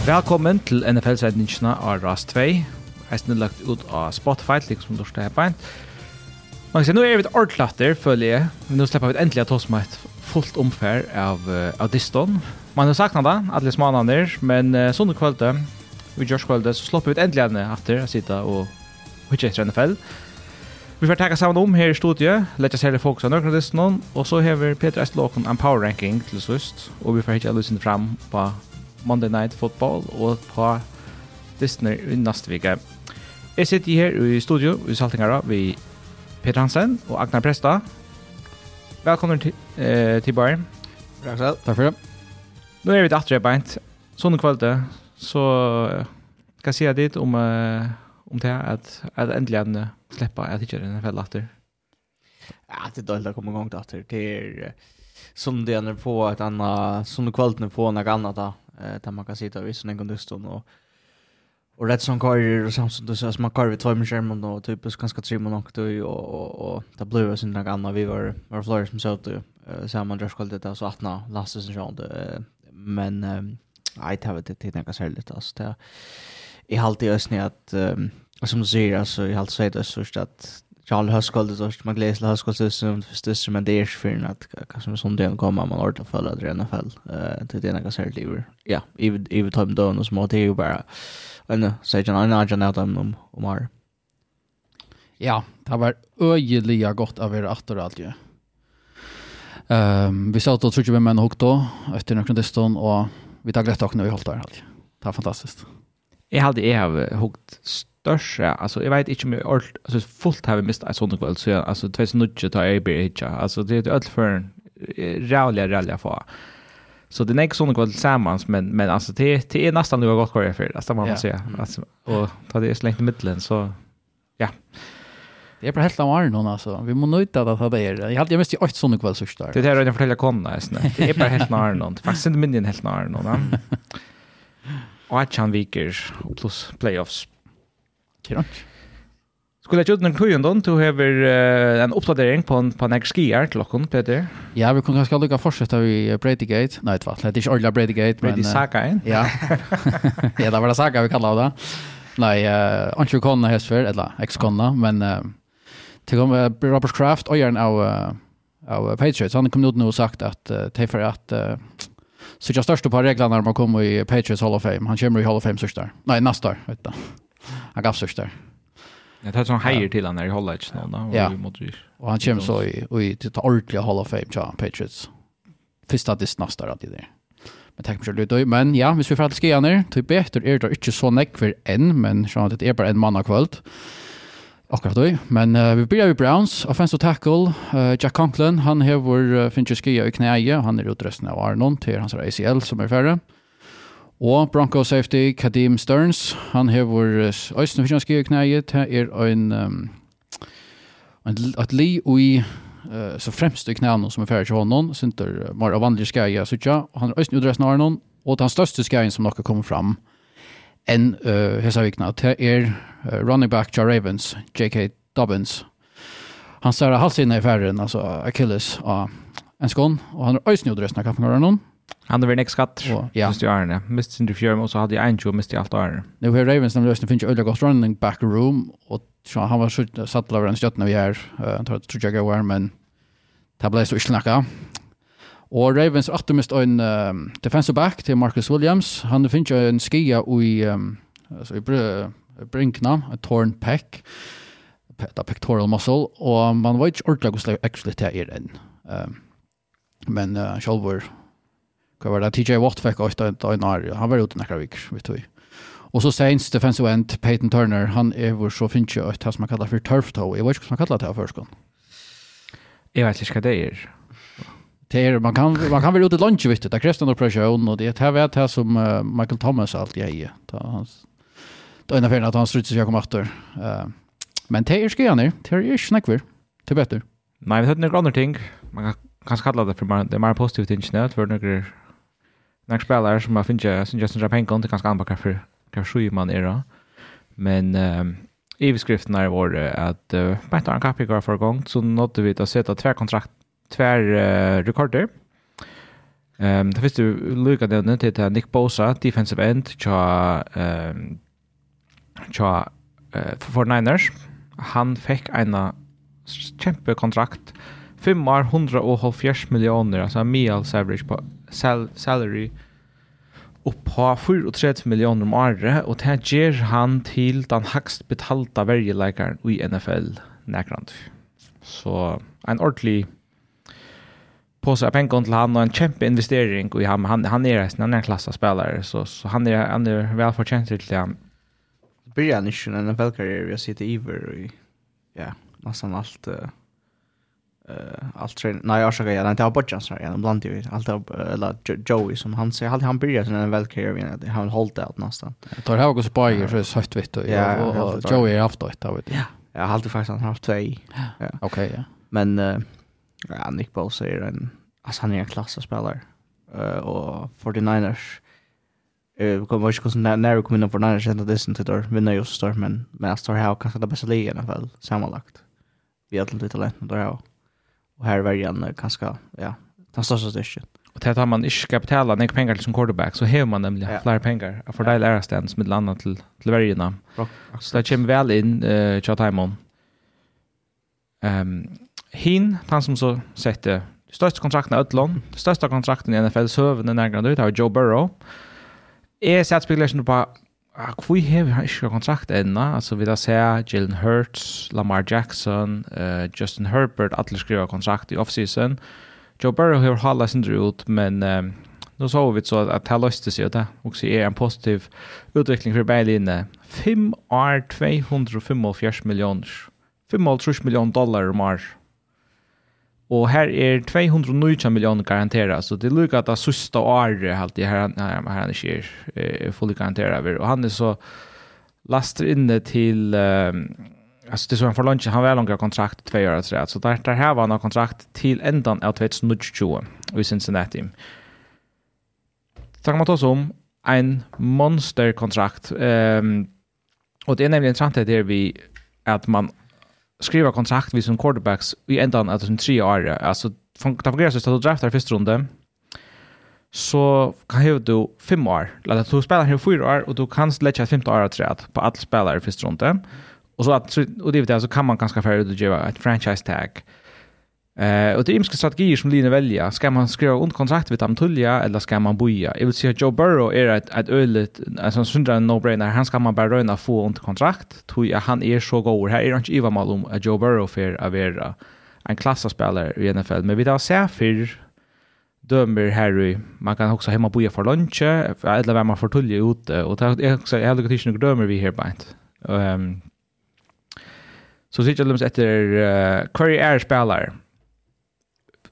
Velkommen til NFL-sendingene av RAS 2. Jeg er lagt ut av Spotify, liksom du står her beint. Man kan si, nå er vi et ordklatter, føler jeg. Men nå slipper vi endelig å ta oss med et fullt omfær av, uh, av diston. Man har saknat det, alle smanene, men uh, sånn kvalitet, vi gjør kvalitet, så slipper vi ut endelig henne etter å sitte og hitte etter NFL. Vi får takke sammen om her i studiet, leta oss hele fokus av nøkron og så vi Peter Estelåkon en power ranking til sist, og vi får hitte alle sinne fram på Monday Night Football og på Disney i neste vike. Jeg sitter her i studio i Saltingara ved Peter Hansen og Agnar Presta. Velkommen til, eh, til Bayern. Takk selv. Takk for det. Nå er vi til atre beint. Sånne kvalite, så skal jeg si litt om, uh, om det at, at endelig en uh, slipper at ikke er en fell atter. Ja, det er dårlig å komme i gang til atter. Det er uh, som det er på et annet, som det du kvalitene på noe annet da eh, där man kan sitta vid sin egen duston och och rätt som karriär och som du så man karriär två med skärmen och typiskt ganska trim och något och och och det blev så några andra vi var var flyr som sa så då så man just kallade det så att nå sin som jag men nej det var det till några särskilt alltså det i halt i ösnen att som du säger alltså i halt säger det så att Charles Huskall så man gläser Huskall så som förstås men det är för att kanske som den kommer man orta för att det rena fall eh till det några säga lever. Ja, even even time down och små det är ju bara. Men så jag kan inte nämna dem om om här. Ja, det var öjliga gott av er åter allt ju. Ehm vi sa att tror jag men hook då efter några distan och vi tar glädje och nu i hållt där allt. Det är fantastiskt. Jag hade jag har hukt større, altså jeg vet ikke om jeg orlt, altså fullt har vi mistet en sånn kveld, så jeg, altså det er nødvendig til jeg blir ikke, altså det er alt for rævlig, rævlig å få. Så det er ikke sånn kveld sammen, men, men altså det, det er nesten noe godt kvar jeg fyrer, altså man må si, altså, og ta det så slengt i middelen, så ja. Det är bara helt av Arnon alltså. Vi må nöjda att ha det här. Jag hade mest i åt sådana kväll sista. Det är det jag fortäller konna. Det är bara helt av Arnon. Det är faktiskt inte mindre än helt av Arnon. Och att han viker plus playoffs Kirant. Skulle jag ut den kujen då? Du har uh, en uppdatering på en, på en skier till oss, Peter. Ja, vi kunde kanske lucka fortsätta i Bradygate. Nej, det var det inte ordentligt Bradygate. Brady Saga, eh? Ja. ja, det var det Saga vi kallade det. Nej, uh, inte konna hästför, eller ex-konna, men uh, till kom uh, Robert Kraft, ojaren av, uh, av Patriots, han kom ut nu och sagt att uh, det för att uh, så jag störst på reglerna när man kommer i Patriots Hall of Fame. Han kommer i Hall of Fame så där. Nej, nästa år, vet du. Han gav sørst der. Det tar sånn heier til han her i Holland Og Ja. og han kommer så i i det ordentlige Hall of Fame ja, Patriots. Första det snastar alltid der. Men tack för det men ja, hvis vi ska för att skriva ner typ bättre är det inte så nekver enn, men sånn at det er bare en mann av kvöld. Akkurat då. Men uh, vi börjar med Browns. Offensive tackle, uh, Jack Conklin, han hever uh, finnes skia i knäje. Han er utrustning av Arnon til hans ACL som är färre. Og Bronco safety Kadim Stearns, han hever Øysten Fyrtjanski i knæget, Det er en, um, en et li ui uh, så fremst i knæene som er ferdig til honom, sinter uh, mer av vanlige skæger, sutja, og han er Øysten Udressen har noen, og den største skægen som nok kommer fram enn uh, hesa vikna, det er uh, running back Jar Ravens, J.K. Dobbins. Han ser halsen i færren, altså Achilles, av en skån, og han er Øysten Udressen av kaffengården noen, Han hade nästa skatt. Ja. Just jag ärne. Mist sin fjør, og så hadde jeg en tjo, mist i allt ärne. Nu har Ravens nemlig løsning finnes jo øyelig godt running back room og så han var så satt over en støttene när vi är jag tror jeg jag var men det ble så ikke snacka. Og Ravens åter mist en um, defensive back til Marcus Williams. Han finnes jo en skia i um, alltså i brinkna, en torn peck. da pectoral muscle og man vet inte ordentligt hur det är än. Um, men uh, själva Hva var det? TJ Watt fikk også en år. Han var ute nekker viker, vet du. Og så Saints defensive end, Peyton Turner, han er hvor så finnes jo et som man kallar for turf toe. Jeg vet ikke hva man kallar det her først. Jeg vet ikke hva det er. Det er, man kan, man kan være ute lunch, vet du. Det kreves noen operasjon, og det er det her som uh, Michael Thomas alltid er i. Da han, det er en affæren at han strutter seg om atter. Uh, men det er skjønner, det er ikke snakker, det er bedre. Nei, vi tar noen andre ting. Man kan kanskje kalla det for det er mer positivt ikke, det er noen Några spelare som jag finner som Justin Rapenko inte ganska anbaka för kanske man era. Men um, i beskriften här var det att uh, Petter och Kappi går för gång så nådde vi att sätta två kontrakt tvär uh, rekorder. Ehm um, det visste Luka den till Nick Bosa defensive end cha ehm um, tja uh, for Niners. Han fick en kämpe kontrakt 5 år 170 miljoner alltså en meal average på sal salary upp på 34 miljoner om året och det ger han till den högst betalda värjeläkaren i NFL näkrant. Så en ordentlig på sig pengar till han och en kämpe investering och han han han är resten av klass klassen spelare så så han är han är väl förtjänt till han. Börjar han inte en NFL karriär jag sitter iver och ja nästan allt uh, allt tre nej jag ska göra inte har bort så jag bland ju allt eller Joey som han säger alltid han börjar sen en välkarriär vinner det han hållt det nästan. Jag tar här och spajer så sött vitt och Joey har haft det vet Ja. Jag har alltid faktiskt han har haft två. Ja. Okej ja. Men ja Nick Bosa är en alltså han är en klassspelare eh och 49ers eh kommer ju kosen där när kommer in för Niners ändå det inte där vinner just där men men jag står här och kanske det bästa ligan i alla fall sammanlagt. Vi har alltid talent där. Och här var igen kanske ja, den största styrkan. Och det har man inte ska betala några pengar till som quarterback så har man nämligen ja. fler pengar. För det är lärarstens med landet till, till värjarna. Så det kommer väl in uh, tja tajmon. Um, hin, han som så sätter största kontrakten i Ötlån, största kontrakten i NFL-sövnen i Närgrand ut har Joe Burrow. Är sätter spekulation på ah, hvor har vi ikke kontrakt enda? Altså, vi da ser Jalen Hurts, Lamar Jackson, uh, Justin Herbert, alle skriver kontrakt i offseason. Joe Burrow har halvt sin ut, men um, nu så vi så at det løste seg, og det også er en positiv utveckling för Berlin. 5 år 255 millioner. 5 millioner dollar om året. Og her er 290 millioner garantera, så det lukkar at det sista året halt det her, her, her han ikke er, eh, fullt garantera. Og han er så laster inne til, um, altså det er så han får lunch, han har langt kontrakt tvei år, så der, der her var han kontrakt til endan av 2020 i Cincinnati. Så kan man ta oss om en monsterkontrakt, um, og det er nemlig en trant det vi at man skriva kontrakt vid som quarterbacks i ändan av som tre år. Alltså det fungerar så att du draftar första runde så kan hevur du 5 år. Lata du spela her fyra år og du kan lägga ett femte år at på alla spelare i första runde. Og så att, och det så kan man ganska färdigt att geva ett franchise tag. Eh, och det är imska strategier som Lina välja. Ska man skriva under kontrakt vid tulja eller ska man boja? Jag vill säga att Joe Burrow är ett, ett öligt, alltså sundra en no-brainer. Han ska man bara röna få under kontrakt. Tror jag han är så god. Här är inte Iva mal om Joe Burrow för att vara en klassaspelare i NFL. Men vi tar se för dömer Harry. Man kan också hemma boja för lunch eller vem man får tulja ute. Och det är också jag hade gått inte dömer vi här bänt. Ehm um, Så sitter de efter uh, Curry Air spelare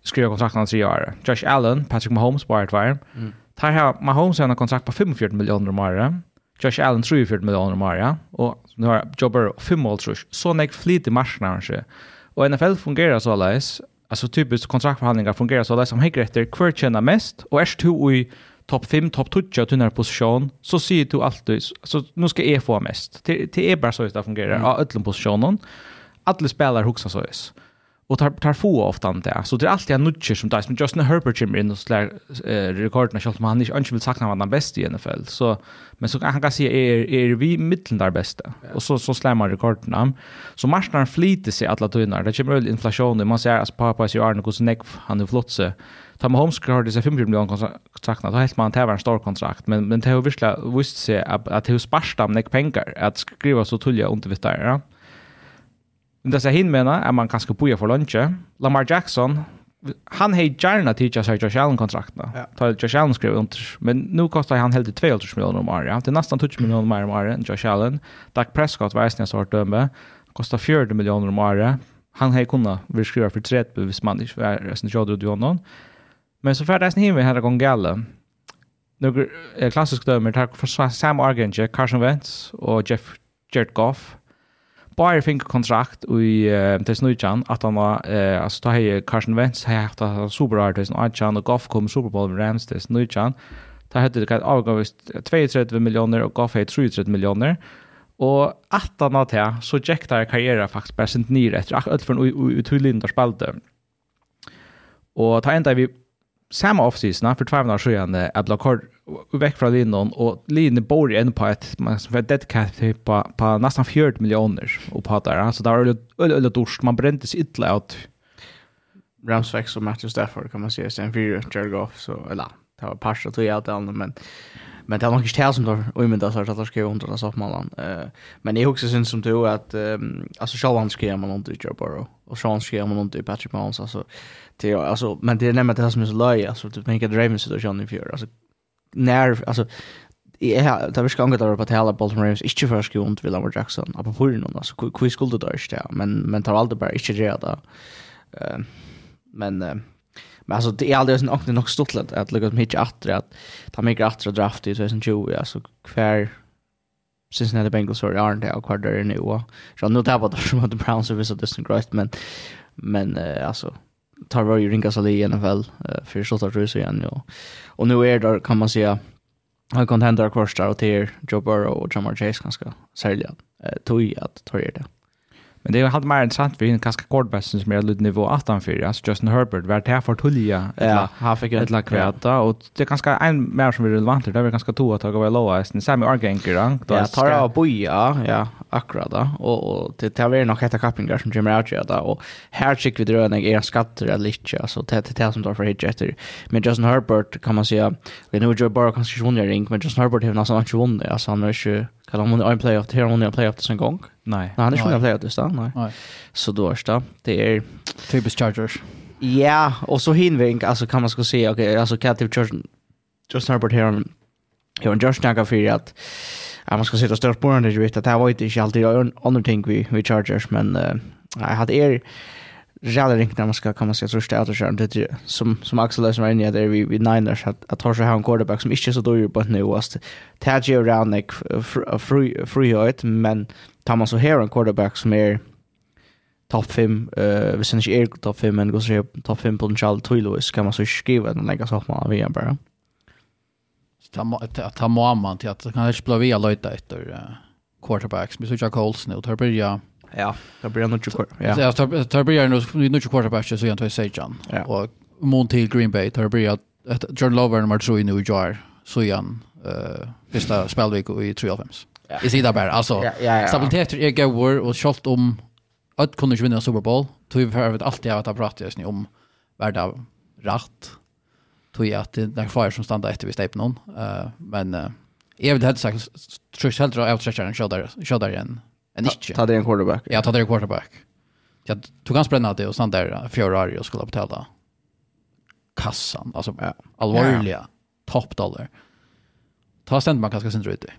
skriva kontrakten tre år. Josh Allen, Patrick Mahomes på ett varm. Mm. Tar här Mahomes har en kontrakt på 45 miljoner om året. Josh Allen 34 miljoner om året. Och nu har Joe Burrow 5 mål tror Så näck flit i marknaden kanske. Och NFL fungerar så läs. Alltså typiskt kontraktförhandlingar fungerar så läs som hänger efter kvar tjänar mest och är du i topp 5, topp 2 och tunnare position så säger du alltid så nu ska jag få mest. Det är bara så det fungerar. Mm. Ja, ödlen positionen. Alla spelare huxar så. Är och tar tar få ofta inte. Så det är alltid en nudge som där som Justin Herbert kommer in och slår eh, rekorden själv man inte inte vill sakna vad han bäst i NFL. Så men så han kan säga är är vi mitten där bästa. Och så så slår man rekorden. Så marknaden flyter sig alla tunnar. Det kommer väl inflation, man ser att pappa så är något så neck han är flott så. Tom Holmes har det så 5 miljoner kontrakt. Då helt man tävlar en stor kontrakt, men men det har visst visst sig att att hur sparstam neck pengar att skriva så tulliga undervittare. Ja. Det som hin menar är man kanske boja för lunch. Lamar Jackson han hej gärna teacher sig Josh Allen kontrakten. Ja. Ta Josh Allen skrev under men nu kostar han helt 200 miljoner om året. Det är nästan 20 miljoner mer om året än Josh Allen. Dak Prescott var nästan sort döme. Kostar 40 miljoner om året. Han hej kunna vi skriva för 30 hvis man inte är resten jag drog honom. Men så färdas ni hemma här gång galla. Några klassiska dömer tack för Sam Argent, Carson Wentz och Jeff Jared Goff bara fick kontrakt i uh, tills nu igen att han var uh, alltså ta hej Carson Wentz hej haft han superbra tills nu och Goff kom Super Bowl Rams tills nu igen. Ta hade det avgavist 32 miljoner och Goff hade 33 miljoner. Och att han att det, så jäktar karriären faktiskt bäst inte ner efter allt från ut hur spalte. Och ta ända vi samma off-season, för två månader sedan att bli kort väck från linan och linan bor en på ett man som för dead cap på på nästan 40 miljoner och på där så där var det öle dorst man brände sig illa ut Rams väx och Matthew Stafford kan man säga sen fyra Jared Goff. Så eller det var passa till allt annat men men det var nog inte helt som då och men det så att det ska ju under den soffmallan eh men jag också syns som du att alltså Shawan ska man under Joe Burrow och Shawan ska man under Patrick Mahomes alltså Det alltså men det är nämligen det som är så löj alltså typ tänka Ravens situation i fjör alltså när alltså jag har det viskar angått på att hela Baltimore Ravens inte för skulle ont Lamar Jackson på på någon alltså hur skulle det där ja men men tar aldrig bara inte det där eh men men alltså det är aldrig så också nog stort att att lucka mycket åter att ta mycket att draft i 2020 alltså kvar Cincinnati Bengals har aren't det och kvar där nu och så nu som att mot Browns så visst distant growth men men alltså tar var ju ringa ringas i NFL uh, för så tar det igen ja. Och nu är det kan man säga har contender hända kvar där och till Joe Burrow och Jamar Chase ganska sälja. Eh tog att ta det. Men det är halt mer intressant för en kaska quarterbacken som är lite nivå 18 för alltså Justin Herbert vart här för Tullia ja han fick ett lag kväta och det är ganska en mer som är relevant det är ganska två att ta väl låga sen Sammy Argenker då ja tar av boja ja akkurat då och det tar väl nog heta kappingar som Jimmy Archer då och här chick vi drön jag är skatter eller lite alltså det det som då för hit efter men Justin Herbert kan man säga vi nu Joe Burrow kanske vunnit ring men Justin Herbert har nästan inte vunnit alltså han är ju Kan han vinna en playoff Har han hon en playoff till sin gång? Nej. Nej, han är inte en playoff till nej. Nej. Så då är det det är typiskt Chargers. Ja, och så hinvink alltså kan man ska se okej, okay, alltså kan typ Chargers just Herbert här Jag har Josh Naga för att ja, man ska sitta störst på den där, vet att det här var inte alltid andra ting vi, vi Chargers, men uh, jag hade er jävla ringt när man ska komma sig trösta ut och köra det som som Axel Lösen var inne där vi vi niners att att ha så här en quarterback som inte så dålig på nu och Tadji around like free free men tar man så här en quarterback som är topp 5 uh, hvis han ikke er topp 5 men går så topp 5 på den Charles kan man så skriva den lägga så att man via bara. Ta ta mamman till att kan helst blå via löjta efter quarterbacks. Vi så jag Colts nu tar börja Ja, det blir nog kvar. Ja. Så det blir nog nog kvar på så jag tar Sajan. Och mot till Green Bay där blir att John Lover och i New York så igen eh första spelvecka i 3 305. Is sida bara alltså stabilitet är goer och skott om att kunna vinna Super Bowl. Tog vi för alltid att prata just nu om värda rätt. Tog jag att det är fire som stannar efter vi stäpp någon. Uh, men uh, jag vill helt sagt tror jag hellre att jag kör där kör där igen än inte. Ta det en quarterback. Ja, ta det en quarterback. Jag tog ganska bränna det och sånt där Ferrari och skulle betala kassan. Alltså ja. allvarliga ja. top dollar. Ta ständ man kanske sent ut det.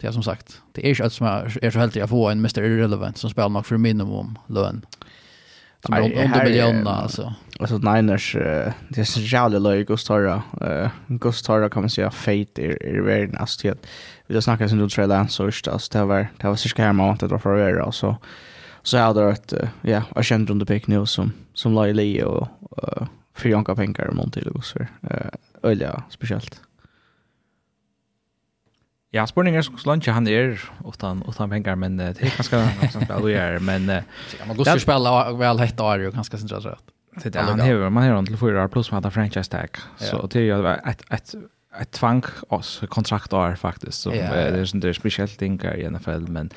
Det är som sagt, det är inte att som är så helt jag får en Mr. Irrelevant som spelar nog för minimum lön. Som är under miljonerna alltså. Alltså Niners, det är så jävla löj Gustara. Uh, Gustara kan man säga fate i världen. Alltså vi har snackat sen då så dansers alltså det var det var så skär man att dra för över och så så jag där att ja jag kände under pick nu som som la i le och för Jonka pengar och montil och så eh öliga speciellt Ja, spurningen er så langt han er utan, utan pengar, men uh, det er ganske ganske du er, men... Uh, Man går til å spille vel hett og er jo, ganske sinnssykt rett. Det er, han hever, man hever han til 4 år, pluss man har franchise tag, så det er jo et, et ett tvang oss kontrakt är faktiskt så yeah, yeah. det är inte speciellt ting i NFL men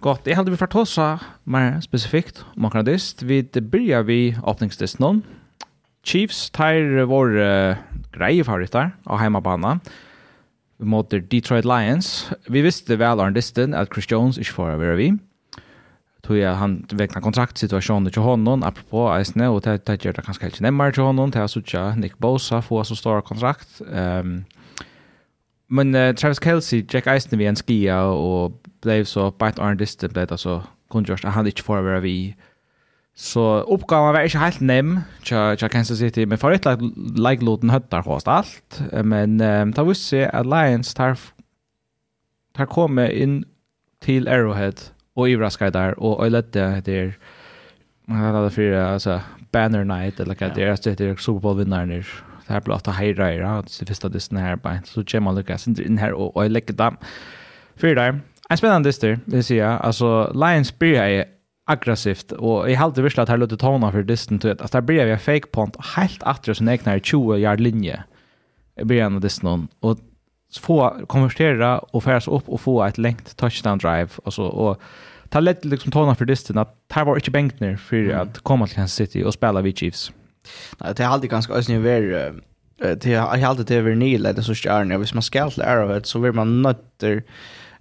Gott, jag hade vi fått oss mer specifikt om Kanadist. Vi börjar vi öppningsdist någon. Chiefs tar vår uh, grej favoriter av hemmabana mot Detroit Lions. Vi visste väl av distan att Chris Jones inte får vara vi tog jag han vekna kontraktsituationen till honom apropå Eisne och det det gör det kanske helt närmare till honom till Asucha Nick Bosa få så stora kontrakt. Ehm men uh, Travis Kelsey Jack Eisne vi en skia och blev så bite on distance blev så kungjort att han inte får vara vi. Så uppgåvan var inte helt nem tja tja Kansas City men för ett lag like låten höttar host allt men um, ta visst se Alliance tar tar kommer in till Arrowhead och överraskade där och jag ledde där man hade för alltså banner night eller vad det är så det är Super Bowl vinnaren där det här blir att hejra er det första det sån här bara så Jamal Lucas in här och jag lägger dem för där en spännande dyster det ser jag alltså Lions blir jag aggressivt och jag hade visst att här låter tona för distant till att där blir jag fake punt helt efter sin egna 20 yard linje i början av distan och få konvertera och färdas upp och få ett längt touchdown drive och så och ta lätt liksom tona för distan att här var inte bänkt ner för att komma till Kansas City och spela vid Chiefs. Nej, det är alltid ganska ösnig ver det är alltid det över nil eller så kör ni hvis man ska till Arrowhead så vill man nötter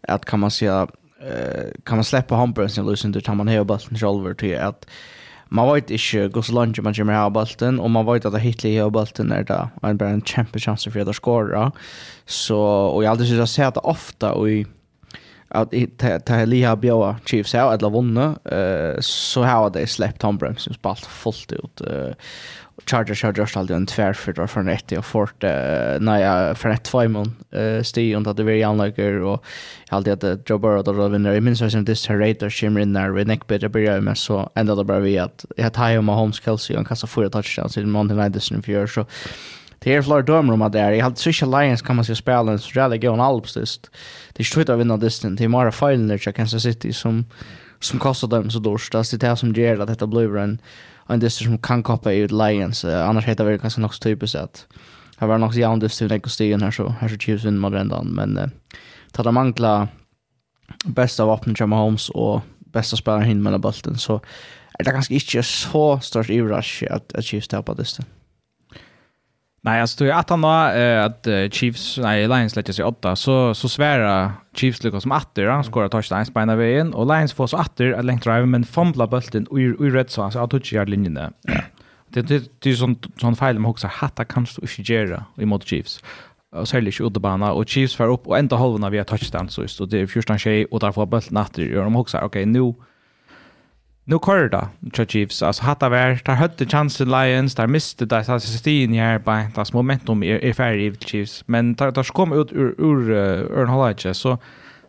att kan man säga kan man släppa hamburgaren sin lösen då tar man hela bollen själv till att man vet inte hur så långt man kommer ha bollen och man vet att Hitler har bollen när det en bara en champion chans för att skora. Så och jag har alltid sett att det ofta och i att ta ta Liha Bjoa Chiefs out eller vunna eh så har det släppt Tom Bremsen spalt fullt ut eh Chargers har gjort alltid en tvärfyrd var från ett och fort när jag från ett två mån sti och att det blir anlägger och alltid att Joe Burrow då vinner i minst som this Raiders shimmer in där vid Nick Bitter börjar med så ända då bara vi att jag tar ju Mahomes Kelsey och kastar fyra touchdowns i Monday Night Edition för så Det är fler dömer om att det är. Jag hade Swish Alliance kan man se spela en så rädda gå en alpstist. Det är svårt att vinna distan. Det är bara filen där Kansas City som som kostar dem så dårst. Det är det som gör att detta blir en en distan som kan koppa ut Lions. Uh, Annars heter det kanske något typiskt att Det var nog så jävligt stil när Kostigen här så här så tjus vinner man redan men uh, tar de mangla bästa vapnet till Mahomes och bästa spelaren hin mellan bulten så är det ganska inte så stort överraskning att att Chiefs tappar distan. Nej, alltså tror jag att han då eh, att Chiefs nej Lions lägger sig åtta så så svära Chiefs lyckas som åtta han skorar touchdowns på ena vägen och Lions får så åtta att längt drive men fumblar bollen och i red så alltså att touch yard linjen där. Det det det är sån sån fel med också hatta kanske du inte göra emot Chiefs. Och särskilt inte bana och Chiefs får upp och ända halvan via touchdown så det är första tjej och där får bollen åtta gör de också okej nu nu kör det då tror Chiefs. Alltså hatta vär tar hötte chansen Lions där miste där så stin i här bara tas momentum är är färdig Chiefs. Men tar tar kom ut ur ur Earn Hållage, så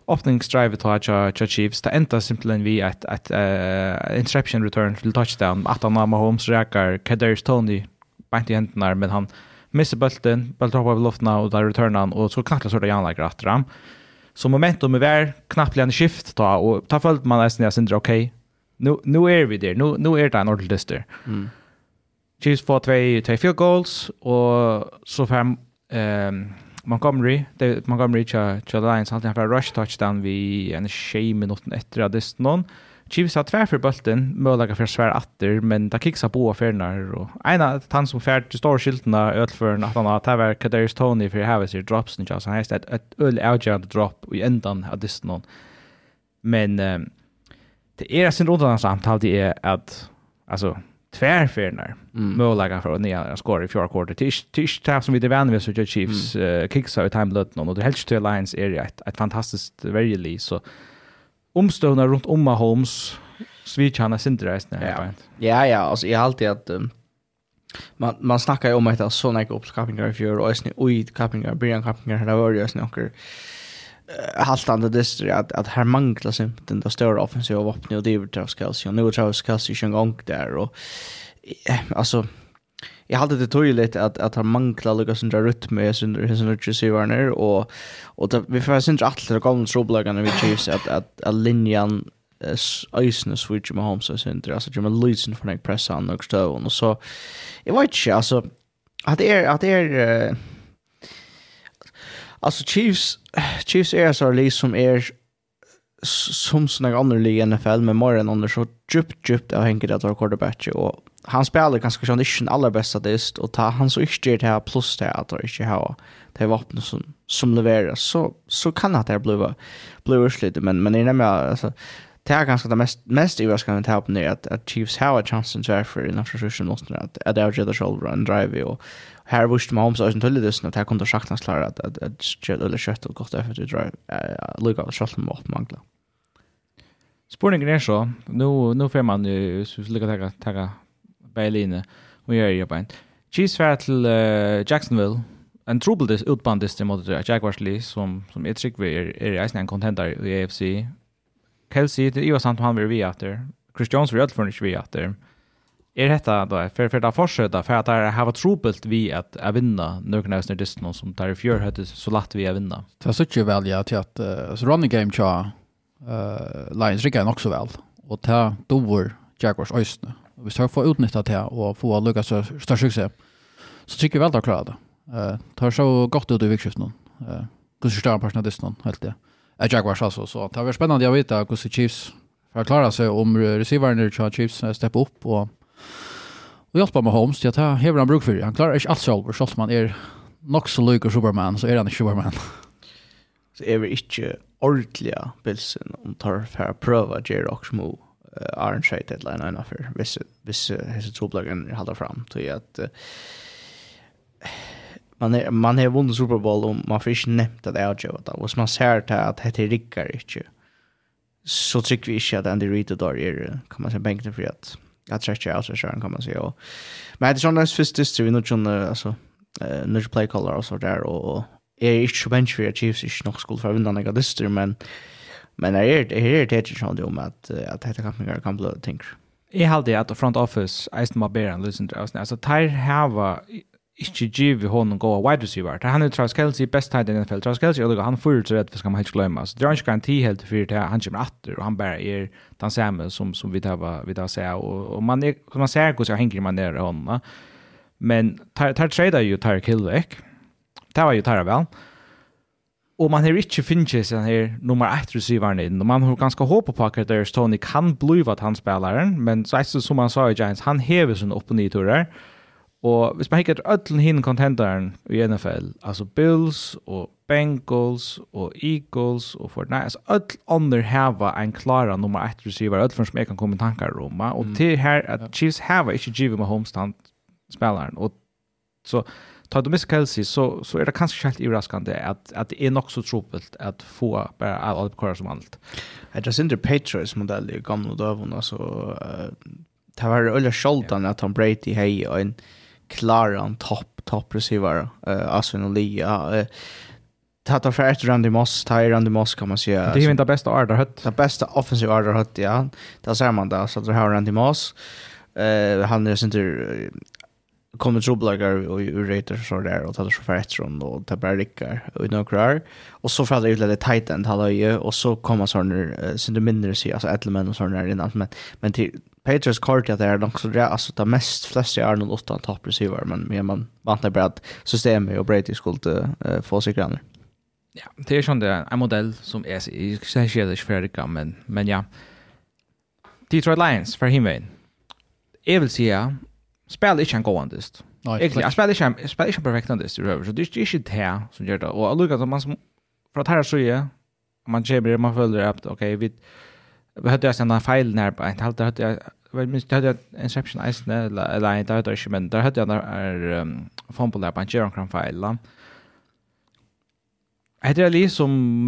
öppningsdrivet har jag Chiefs. Det enda simpelthen vi att att uh, interception return till touchdown. Att han har Mahomes räkar, Kadarius Tony bant i händerna men han missar bulten bulten hoppar över luften och där returnar han och så knackar så det janlägger att ram. Så momentum är väl knappt en skift då och ta följt man nästan jag syns okej nu, nu är vi där. Nu, nu är det en ordentlig dyster. Mm. Chiefs får två, två field goals och så fem um, Montgomery, det Montgomery cha cha Lions hade en rush touchdown vi en shame minuten efter att det någon. Chiefs har tvär för bulten, möjliga för svär atter, men det kicksar på affärerna. Och ena han som färd till stora skyltarna ödfören att han har tävlar Kadarius Tony för att häva sig drops. Så han har ett, ett öl avgörande drop i ändan av dysten någon. Men um, det är sin rådande samtal det är att alltså tvärfärnar mm. möjliga för att nya skor i fjärde kvartet tisch tisch tar som vi det vänner vi så jag Chiefs mm. uh, kicks out time lot någon och det helst till Lions area ett, ett fantastiskt verkligen så omstående runt om Holmes Svitjana Sinterreis när ja. Ja ja alltså jag har alltid att um, man man snackar ju om att det är såna uppskapningar i fjör och oj kapningar, Brian kapningar där var ju snäcker haltande distri att att här manglar sig den där stora offensiva vapnet och det är Travis Kelce. Och nu är Travis Kelce ju en gång där och alltså jag hade det tydligt att att han manglar Lucas under rytm med sin sin receiver och och det, vi får syns att det kommer trubbelagarna vi Chiefs att att att linjan Eisen switch med Holmes och sen alltså Jimmy Leeson för en pressa och så och så jag vet inte alltså att det är att det är uh, Alltså Chiefs Chiefs är så liksom som är som såna andra lig i NFL med mer än andra så djupt djupt av Henke där quarterback och han spelar ganska sjön inte den allra bästa dist och ta han så inte det här plus det att det inte har det vapen som som levereras så så kan det här bli bliva lite men men det är nämligen alltså det är ganska det mest mest överraskande att helpa ner att, att Chiefs har a chance to för in after första måste att att det är the shoulder and drive och här visste man om så att det det att här kunde schaktas klara att att att skjuta eller och gott efter det drar lucka och skotten mot mangla. Spårningen är så nu nu får man ju så lucka ta ta Berlin och gör ju på. Chiefs fär till Jacksonville. En trubbel det utbandist mot Jaguars Lee som som är trick vi är är en contender i AFC. Kelsey det är ju sant han vill vi efter. Chris Jones vill för inte vi åter är detta då för för att fortsätta för att det har varit trubbelt vi att att vinna några nästa dist någon som där fjör hade så lätt vi att vinna. Det så tycker väl jag till att så running game cha eh Lions rycker också väl och ta dover Jaguars östne. Vi ska få utnyttja det och få lucka så störst succé. Så tycker väl att klara det. Eh tar så gott ut i vikskiften. någon. Eh kanske större på dist någon helt det. Jag Jaguars alltså så det var spännande jag vet att Chiefs för klara sig om receivern i Chiefs steppa upp och Och hjälpa med Holmes till att ha hever han bruk för. Han klarar inte allt själv. Så man är nog så lycklig Superman så är han inte Superman. Så är vi inte ordentliga bilsen om tar för att pröva Jerry och Smo Iron Shade ett line ena för vissa vissa hesa troblögen hålla fram till att man är, man har vunnit Super Bowl och man får inte nämnt att det är Joe och man ser till att det är Rickard inte så tycker vi inte att Andy Reid och Dar är kan man säga bänken för att attraktiv outsideren kan man säga. Och, men det är sån där första dyster vi nog kunde, alltså, uh, nu play color och så där och är inte så bench för Chiefs är nog skuld för vinna några dyster men men är det är det det som om att att det kan mig kan bli tänker. Jag hade att front office ice Eisen bear and listen to us. Alltså Tyre have ikke giv honom gå wide receiver. Han er Travis Kelsey, best tight end i NFL. Travis Kelsey, og han får ut rett, vi skal man helt glemme. Så det er ikke garanti helt for det, han kommer atter, og han bare er den samme som, som vi tar vi tar seg, og, og man, er, man ser hvordan henger man nere honom. Men tar, tar trader jo tar Hill vekk. Det var jo tar vel. Og man har ikke finnet seg her nummer 1 receiveren inn, og man har ganske håpet på akkurat der Stoney kan blive at han spilleren, men så som han sa i Giants, han hever sin opp og nyturer, og Og hvis man hikker ötlen hin contenderen i NFL, altså Bills og Bengals og Eagles og Fortnite, altså öll under hava en klara nummer 1 receiver, öll som jeg kan komme i tankar om, og mm. til her at Chiefs hava ikke givet med homestand spelaren, og så tar du mist Kelsey, så, så er det kanskje helt overraskende at, at det er nok så tropelt at få bare alle kvar som alt. Jeg tror ikke Patriots modell i gamle døvene, så uh, det var øyne skjoldan at han breit i hei og en, en topp topp receiver eh Aswin och Lia uh, Tata för ett Randy Moss, Ty Randy Moss kan man säga. Det är ju inte bästa Arda hött. Det bästa offensiva Arda hött, ja. Där ser man det. Så det här Randy Moss. Eh, han är inte uh, kommer trubbelagar och urejter så där och tar så för ett rum och tar bara rickar och några kvar. Och så faller ut lite tight end halvöje och så kommer sådana uh, mindre sig, alltså ett eller och sådana där innan. Men, men till Patriots kort att det är också det alltså det mest flesta är någon åtta topp receiver men men man vantar bara att systemet och Brady skulle uh, få sig grannar. Ja, det är sån där en modell som är så här färdig men men ja. Detroit Lions för him in. Jag vill säga spel inte en gåandest. Nej, jag spelar inte jag spelar inte perfekt enn det, så det er ikke det som gör det. Och jeg lukker man som, för att här så är man kjemmer, man följer upp. Okej, vi, vi hadde jag sendt en när på en halvt, hade jag väl minst hade jag Inception Ice eller eller inte hade jag men där hade jag är fumble där på en Jeron Crown file. Det är lite som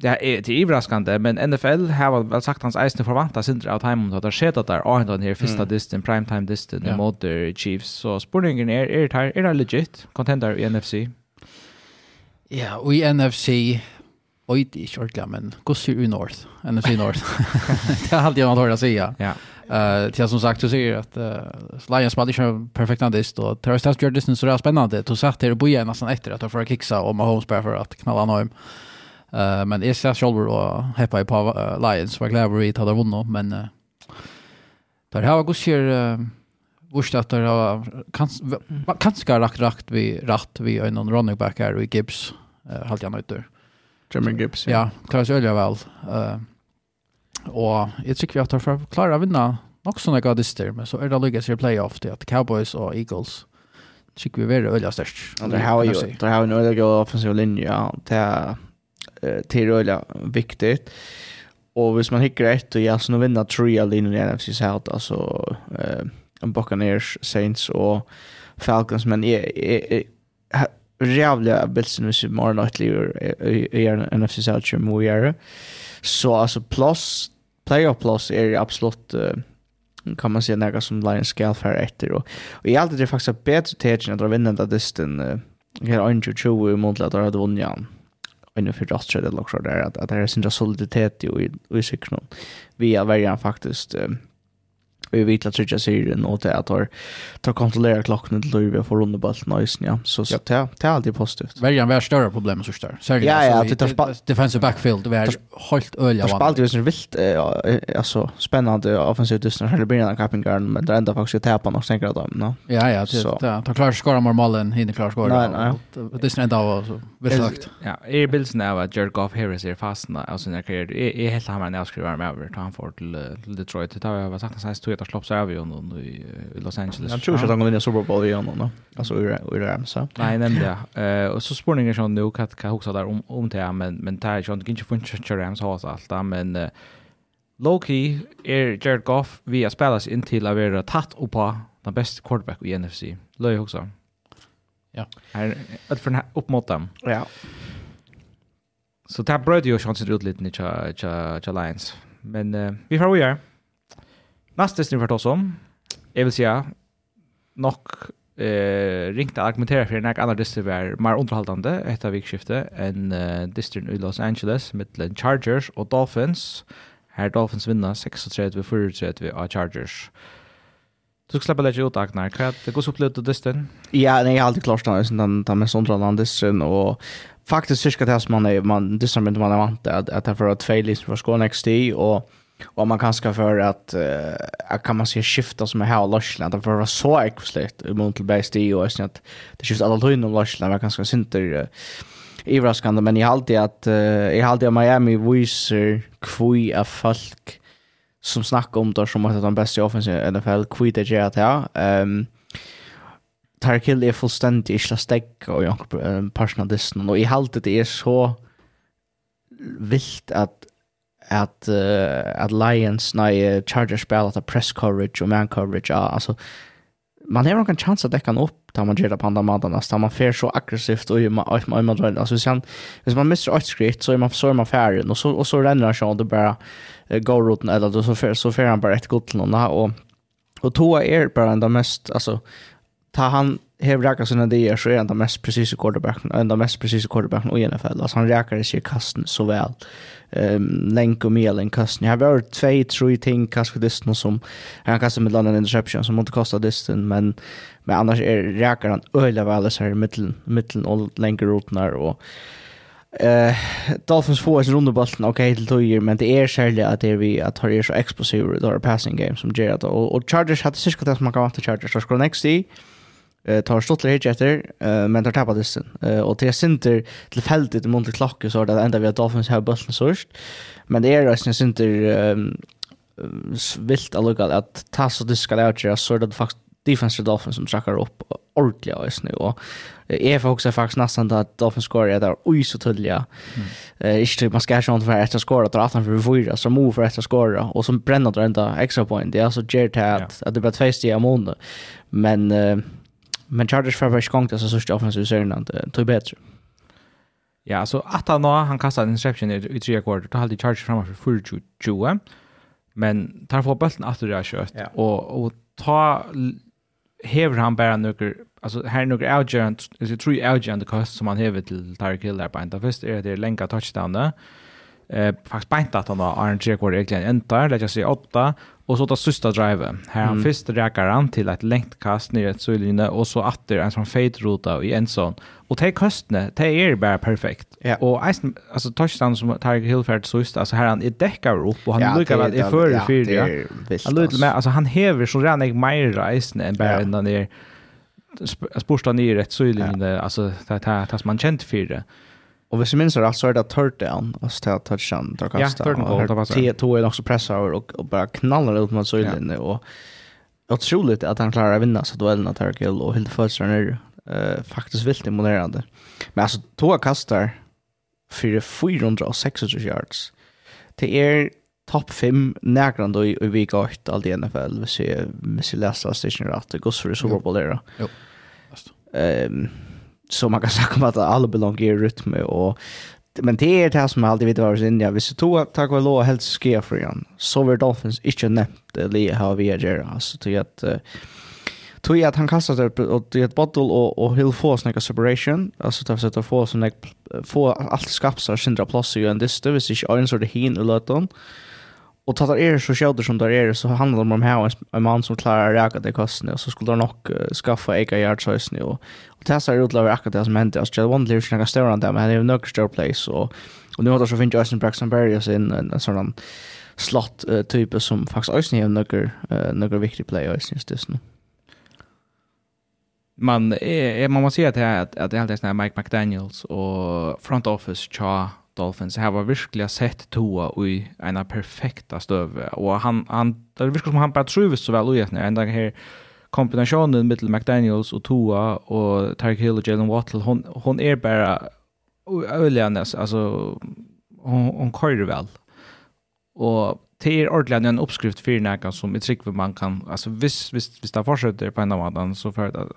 det är det överraskande men NFL har väl sagt hans Ice förväntar sig inte att hem att det skett att där och den här första distan prime time distan mot Chiefs så spurningen är är är det legit contender i NFC. Ja, och i NFC Oj, det är kört, men gå sur North. NFC North. det har alltid jag har hört att säga. Ja. Eh, till som sagt så säger att uh, Lions hade inte perfekt andist och Terry Test gör distance så det är spännande. Då satt det och boja nästan efter att för att kicksa och Mahomes bara för att knalla han hem. Uh, men jag ser själv och heppa i på uh, Lions var glad vi hade vunnit men uh, där har jag gudsjer uh, Vurst att det har kanske rakt rakt vi rätt vi en running back här i Gibbs. Uh, halt jag nöjt där. Jimmy Gibbs. Ja, klarar sig väl. Uh, Og jeg tror vi at for å klare å vinne nok sånne gadister, men så er det lykkes i playoff til at Cowboys og Eagles tror vi är veldig öliga störst. Ja, det har ju det har ju några goda offensiva linjer till til öliga viktigt. Och hvis man hickar ett och jag nu vinner tre av linjen i NFC South alltså eh Buccaneers, Saints och Falcons men är är bilsen hvis vi må ha något i NFC South som vi. Så alltså plus playoff plus är absolut uh, kan man säga något som Lions ska för efter och, och i allt det är faktiskt bättre tegen att vinna den distan uh, här 2020 mot att ha vunnit igen inne för just eller lockar där att, att det är sin soliditet i, i, i vi är värjan faktiskt uh, vi vet att trycka sig in och det att tar tar kontrollera klockan till vi får runda bollen nice ja så så det det är alltid positivt. Väljan var större problem så stör. Ja, ja, det tar defensive backfield det var helt öliga. Det spalt ju så vilt alltså spännande offensivt just när det blir en capping guard men det ända faktiskt tappa något tänker jag då. Ja ja det tar klar skora normalen hinner klar skora. Nej nej. Det är inte av så visst Ja, är bilden av att Jerk off Harris är fast alltså när karriär är helt han när jag skriver med över han får till Detroit det har jag sagt sen vet att sloppa av honom i Los Angeles. Jag tror inte att de kommer vinna Super Bowl i då. Alltså ur Ramsa. Nej, nämnde jag. Och så spårningen som nu kan jag också där om, om det här, men, men det här ju inte funka Rams har så allt det, men uh, Loki är Jared Goff vi har spelat in till att vara tatt upp på den bästa quarterback i NFC. Löj också. Ja. Här, för den här upp mot dem. Ja. Så det här bröd ju chansen ut lite i Lions. Men uh, vi får göra. Nästa stund för oss om, jag vill säga, nok eh ringte att argumentera för en annan distri var mer underhållande efter vikskiftet än uh, distrin i Los Angeles med Chargers och Dolphins. Här Dolphins vinner 36-34 av Chargers. Du ska släppa lite ut Agnar. Kan det gå så upplevt distrin? Ja, nej, jag har alltid klart den, den, den mest underhållande distrin och faktiskt cirka det som man är, man, distrin man är vant att, att det är för att två liksom för Skåne XT och Och man kanske för att uh, kan man se skifta som är här i Larsland att det var så ekvisligt i Montelbergs tid och sen att det skiftar alla tiden om Larsland var ganska synter uh, överraskande. Men jag har alltid att uh, jag har alltid att Miami visar kvui av folk som snackar om det som att de bästa i offensiv NFL kvui det gör att ja um, Tarek Hill är fullständigt i slastegg och jag har personalisten och i halvt det är så vilt att at uh, at Lions nej Chargers spelar at press coverage og man coverage ja, altså man har någon chans dekka han opp tar man ger på andra maten nästa man fer så aggressivt og man man man drar alltså sen hvis man mister ett skritt så er man så er man färdig og så og så renner han så bara uh, go routen eller så fer så fer han bara ett gott till någon och och två är bara den mest alltså ta han hever rækka sina dier, så er han den mest presise quarterbacken, den mest presise quarterbacken i NFL. Altså, han rækka i sig kasten så vel um, länk och medel kasten. Jag har två, tre ting kanske dysten som han kastar med London interception som inte kostar disten men, men annars är räkar han öliga väl så här i mitten, mitten och längre roten och Eh Dolphins får sig runt bollen okej till tojer men det är särskilt att det är vi att har är så explosiva då passing game som Gerard och, och Chargers hade cirka det som man kan vänta Chargers så skulle next i eh tar stottler hit efter eh men tar tappa dysten eh och det synter fältet i mån till klocka så där ända vi att Dolphins har bullen sårst men det är ju synter vilt alltså att ta så det ska lära så det faktiskt defensive Dolphins som trackar upp ordentligt just nu och är för också faktiskt nästan att Dolphins scorear där oj så tydliga. Eh inte man ska inte för att skora att han för fyra så move för att skora och som bränner det ända extra point. Det är alltså Jared att att det blir två steg mån. Men Men Chargers var faktiskt gångt alltså största offensiv serien att det tog bättre. Ja, så att han han kastade en interception i tre kvarter. Då hade Chargers framme för 4-20. Men tar får bollen efter det kött ja. och och ta hever han bara nöker alltså här är några agent is it true agent the cost som han hever till Tyreek Hill där på ända först är det länka touchdown där. Eh faktiskt bänt att han har en tre kvarter egentligen ända, lägger sig åtta Och så tar sista drive. Här han mm. först räcker han till ett längt kast ner ett syllinne och så åter en sån fade rota i en sån. Och det kostne, det är bara perfekt. Ja. Och eisen, alltså touchdown som tar Hillfärd så just alltså här han är däckar upp och han ja, lyckas väl i för fyra. Ja, han lyckas med alltså han häver så redan jag mer reisen än bara ända ner sporsta ner ett ja. alltså det här tas man känt för det. Och hvis jag minns rätt så är det third down, alltså det är touchdown, där kasta. Ja, third goal, det var så. Tio är också pressar och, och bara knallar ut mot Söjlen. Ja. Och otroligt att han klarar att vinna så duellen av Turkill och helt födelsen är uh, faktiskt vilt imponerande. Men alltså, två kastar för 406 yards. Det är topp 5 nägrande då i, i vika 8 allt i NFL. Vi ser, vi ser läsa station rätt. Det går så det är så. Jo. Ehm så man kan snacka om att alla belong i rytm och men det är det som jag alltid vet var sin ja hvis du tog tack vare lov helt sker för igen så var Dolphins inte nämnt li har vi gör alltså till att tog att han kastade och det ett bottle och och he'll få snacka separation. Alltså tar sig att få som få allt skapsar sindra plus i en det stövis inte en så det hin och låt Och tar er så sjöder som där är så handlar det om här en man som klarar räka det kostnaden och så skulle de nog skaffa eka yardsös nu och det ser ut akkurat det som hände alltså jag lite snacka större än det men det är nog större place och och nu har det så finns Justin Braxton Berrios in en sån slott typ som faktiskt också är några några viktiga players just det nu man är man måste säga att att det är helt Mike McDaniels och front office cha Dolphins har virkelig sett Tua i en perfekta støve, og han, han, det virker som han bare truves så vel ugetner, en dag her kombinationen mellan McDaniels og Tua og Tarek Hill og Jalen Wattell, hon, hon er bare øyligende, altså hon, hon kører vel. Og det er ordentlig en oppskrift for noen som i trygg man kan, altså hvis, hvis, hvis det fortsetter på en av så får det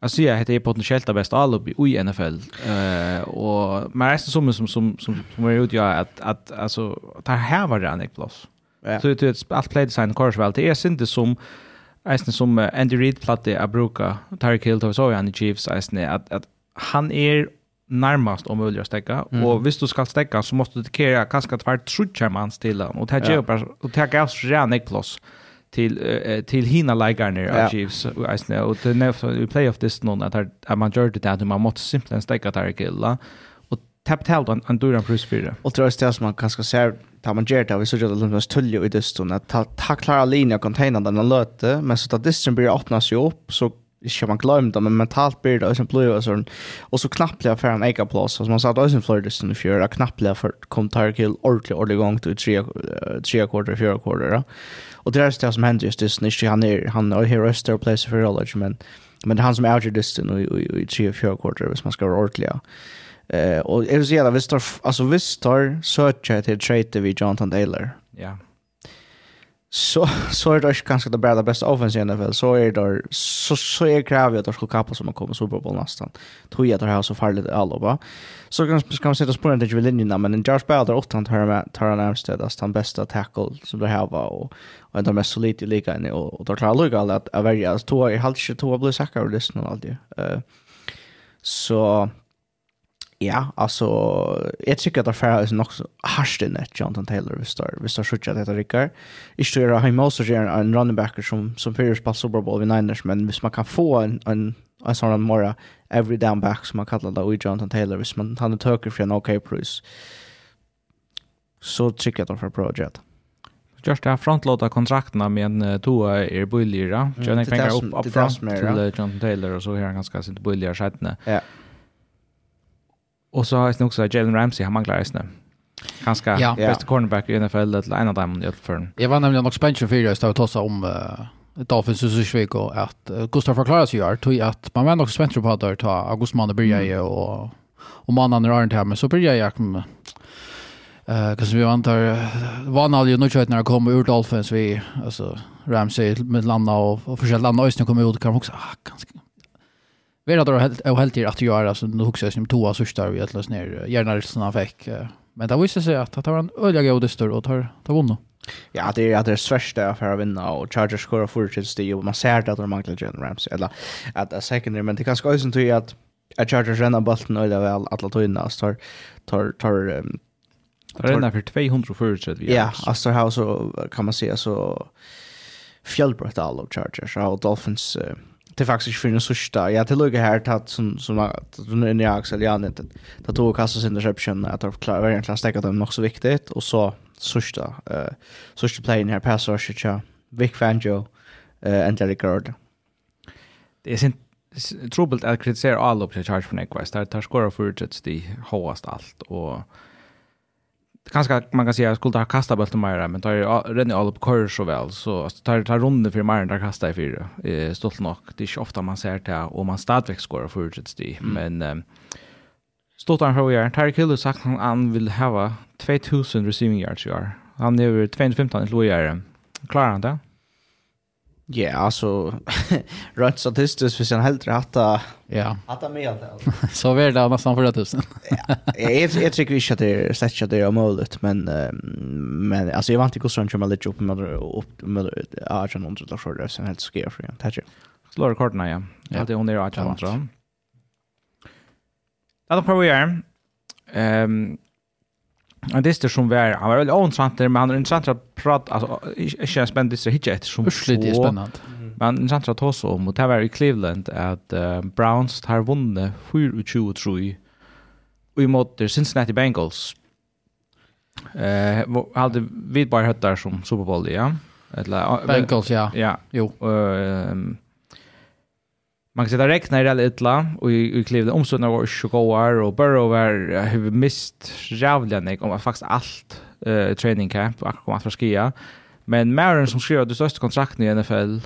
Jag ser att det är potentiellt det bästa allopp i NFL. Eh och men resten som som som som som är ut jag att att alltså ta här var det en Plus. Så det är allt play design course väl det är synte som Eisne som Andy Reid platte a bruka Tyreek Hill och så Andy Chiefs Eisne att att han är närmast om möjligt att stäcka mm. och visst du ska stäcka så måste du dedikera kanske tvär trutchar man till och ta ge bara, och ta gas redan plus till uh, till hina ligarna yeah. av Chiefs I know och det när vi play off this någon att att man gör det där man måste simpelt stäcka där killa och tapp tal då en dörren plus fyra och tror jag att man kanske ser tar man gör det vi så gör det lite tull i det stund att ta ta klara linjer containern den löte men så att distance blir öppnas ju upp så ikke man glemt det, men mentalt blir det også en blod og sånn. Og så knappelig for en egen plass. Altså man sa det også en fløyde som i fjør, knappelig for kom Tarkil ordentlig, ordentlig gang til tre tre kvarter, fjør kvarter. Och det är det som händer just det när han är han är här röster och place för alla men men det han som är just distan i i tre och fyra kvarter hvis man ska vara ordentlig Eh och är det så jävla visst alltså visst tar search till trade vi Jonathan Taylor. Ja. Så så är det kanske det bästa bästa offensiv i NFL så är det så så är kravet att de ska kappa som kommer Super Bowl nästan. Tror jag att det här så farligt allihopa. Så kan, ska man sätta spåren till linjerna, men Josh Bell där åttan tar, tar han närmst han bästa tackle som det här var och, och en av de mest solida i ligan och, och då klarar Luka att, att välja. Alltså, två, i hade inte två blivit säkra och lyssna och allt det. Så ja, alltså jag tycker att det är nog så harst inne Jonathan Taylor vi står vi står skjuter detta rycker I styrar hemma så gör en running back som som för spelar Super Bowl vid Niners men hvis man kan få en en en sån mora every down back som man kallar det och Jonathan Taylor hvis man han töker för en okej okay pris så tycker jag att för Project. Just det här frontlåta kontrakterna med en toa är billigare. Jag tänker pengar upp, upp fram till uh, Jonathan Taylor och så är han ganska sitt billigare sättande. Ja. Och så har jag också Jalen Ramsey, han manglar just nu. Ganska ja. bästa cornerback i NFL, eller en av dem i alla fall. Jag var nämligen också spänd 24, jag stod och tossade om uh, Dolphins och Svek och att Gustav förklarar sig gör tog att man var också spänd på att ta August Manne börja ju och och man andra inte här men så börjar jag med eh kanske vi antar var när ju nu när kommer ur Dolphins vi alltså Ramsey med landa och, och försöka landa ösnen kommer ut kan också ah, ganska Vi hade helt helt att göra alltså nu också som två sista vi att lösa ner gärna såna som han fick men det visste sig att det var en öliga god och tar tar vunnit Ja, det är det svärsta svärsta för att vinna och Chargers skorar fortsätts det och man ser att de manglar Jalen Ramsey eller att det secondary men det kan ska tror jag att att Chargers rennar bollen och det väl alla tojna så tar tar tar um, rennar för 200 förutsätt vi. Ja, alltså här så kan man se så fjällbrott all av Chargers och Dolphins uh, det faktiskt för den sista. Jag till lugga här tatt som som att när jag Axel Jan inte. Det tog kasta sin interception att de klarar verkligen att stäcka dem också viktigt och så sørste, uh, play playen her, pass også cha Vic Fangio, uh, and Derek Gord. Det är sin trubbelt att kritisera all opp til Charge for Nekvist. Der tar skora for det det hårdast alt, och Kanske man kan säga at skulle ha kastat bølt mer, men tar redan all upp kör så väl. så tar, tar runda för mer enn kasta i fyra. Eh, stolt nok, det är ikke man ser det och man stadigvæk skårer for det. de, men... Um, Stottan har gjort. Terry Kill sagt han han vill ha 2000 receiving yards i år. Han är över 215 i år. Klarar han det? Ja, yeah, alltså rätt statistiskt för sen helt rätt att ja. att med det. Så är det nästan för 1000. ja, jag jag tycker vi ska det sätta det om möjligt, men men alltså jag vant inte hur som lite upp med upp med Arjun under där för det sen helt skär för jag. Tack. Slår korten ja. Ja, det hon är Arjun. Ja, då på vi Ehm Och det är som vi är, han var veldig ointressant men han är intressant att prata, altså, ikke en spennende dister, ikke etter som så. det är spännande. Men intressant att ta så om, og det var i Cleveland at uh, Browns har tar 24-3, og i måte Cincinnati Bengals. Eh, hadde vi bare hört der som Super Bowl, ja? Eller, Bengals, ja. Ja. Jo. Ehm Man kan säga det i det ytla och i klivde omstående var så goar och Burrow var hur mist nek om faktiskt allt uh, training camp och kom att förskia. Men Maren som skrev det största kontraktet i NFL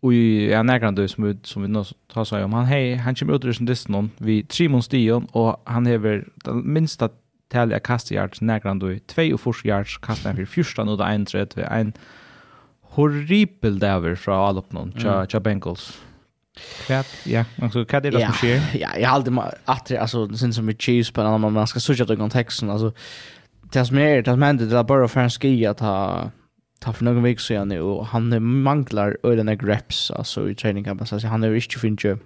och i en nägrande som som vi nu tar sig om han hej han kommer ut ur sin distan vi Trimon Stion och han har den minsta tälja kastjards nägrande 2 och forsjards kastar för första och det en tredje en horribel daver fra all upp någon. Tja, tja Bengals. Kvart, ja. Alltså vad är det som sker? Ja, jag har alltid att alltså sen som med cheese på när man ska söka den kontexten alltså det som är det som händer det bara för en ski att ha ta för någon vecka sedan och han manglar öden reps, alltså i träning kan man säga han är inte finns ju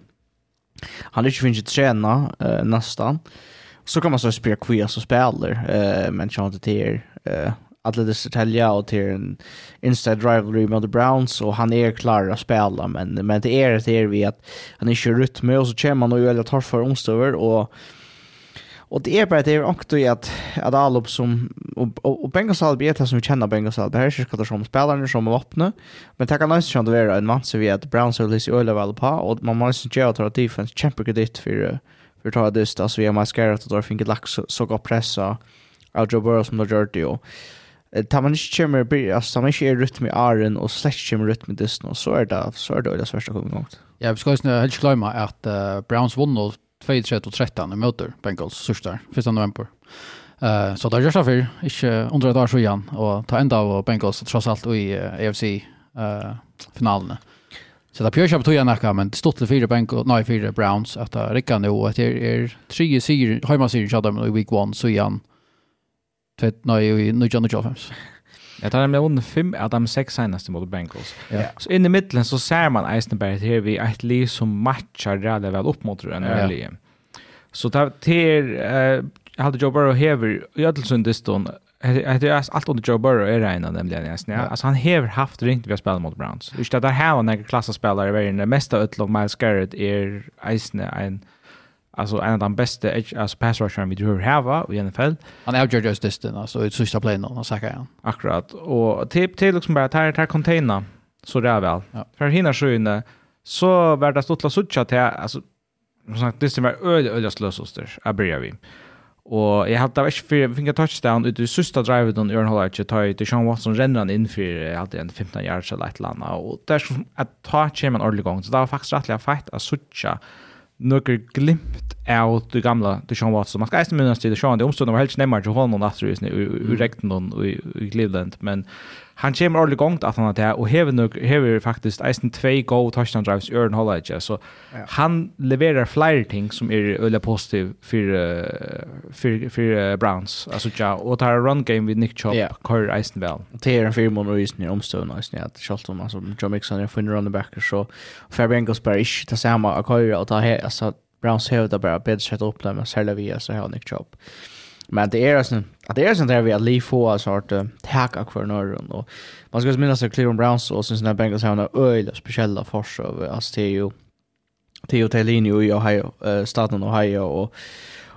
han är inte finns ju träna nästan så kan man så spela kvier så spelar eh men jag inte det eh Atletis Italia och till en inside rivalry med the Browns och han är klar att spela men men det är det är vi att han är inte ut med och så kommer han och väldigt tar för omstöver och och det är bara det är också i att att Alop som och och, och Bengals Alop är det som vi känner Bengals Alop här är ska det som spelarna som är öppna men det kan nästan inte vara en match vi att Browns och lite Oil väl på och man måste ju att defense kämpa kredit för för ta det just alltså vi har mascarat och då fick det lax så gå pressa av Joe Burrow som då gjorde det tar man inte kommer alltså man inte är rytm i Aaron och slash kommer rytm i disten och så är det så är det det första gången gångt. Ja, vi ska ju helt glömma att uh, Browns vann 2-13 möter Bengals sista 1 november. Eh så där görs det för inte under dagar så igen och ta ända av Bengals trots allt i AFC eh finalen. Så det pjörs upp tojan näka men stått till fyra Bengals nej fyra Browns att rycka nu och det är tre sig hemma sig i week 1 så igen i 1995. Jag tar med under fem av de sex senaste mot Bengals. Ja. Så in i mitten så ser man Eisenberg här vi ett liv som matchar rädda väl upp mot den här ja. Så där till eh hade Joe Burrow hever i Ödelsund diston. Det är allt under Joe Burrow är det av nämligen. Ja. Alltså han hever haft ringt vi har spelat mot Browns. Just det där här var några klassaspelare i världen. Det mesta ödlov Miles Garrett är Eisner en alltså en av de bästa edge alltså pass rushern vi tror hava i NFL. Han är George Justin alltså i sista play någon och säkert han. Akkurat och typ till liksom bara tar tar container så där väl. Ja. För hinner sjöne så vart det stått la sucha till alltså som sagt det som var öde öde slösoster. Jag börjar vi. Och jag hade inte för fick en touchdown ut i sista drivet den Aaron Hall inte tar till Sean Watson rennan in för hade en 15 yards eller ett landa och där som att ta chemen ordentligt gång så där var faktiskt rättliga fight att sucha några glimt av det gamla det Sean Watson. Man ska inte minnas till det Sean, det omstående var helt nemmare till honom att det är i regnen och i Cleveland, men han kommer ordentlig gongt at han har det, og hever, nok, hever faktisk eisen tvei go touchdown drives i Øren Holland, ikke? Så ja. han leverer flere ting som er øyelig positiv for, for, for uh, Browns, altså ja, og tar run game vid Nick Chop, ja. kører eisen vel. Det er en fire måneder isen i omstøvende, eisen, ja, selv om altså, John Mixon er funnet runnerbacker, så Fabian Engels bare ikke det samme å køyre, og ta her, altså, Browns hever det bare bedre sett opp, men særlig vi, altså, har Nick Chop. Men det är sån att det är sånt där vi att Lee får så att tacka för norrön och man ska minnas att Cleveland Browns och sen när Bengals har några öjla speciella fors av Asteo Theo Tellini i Ohio staten Ohio och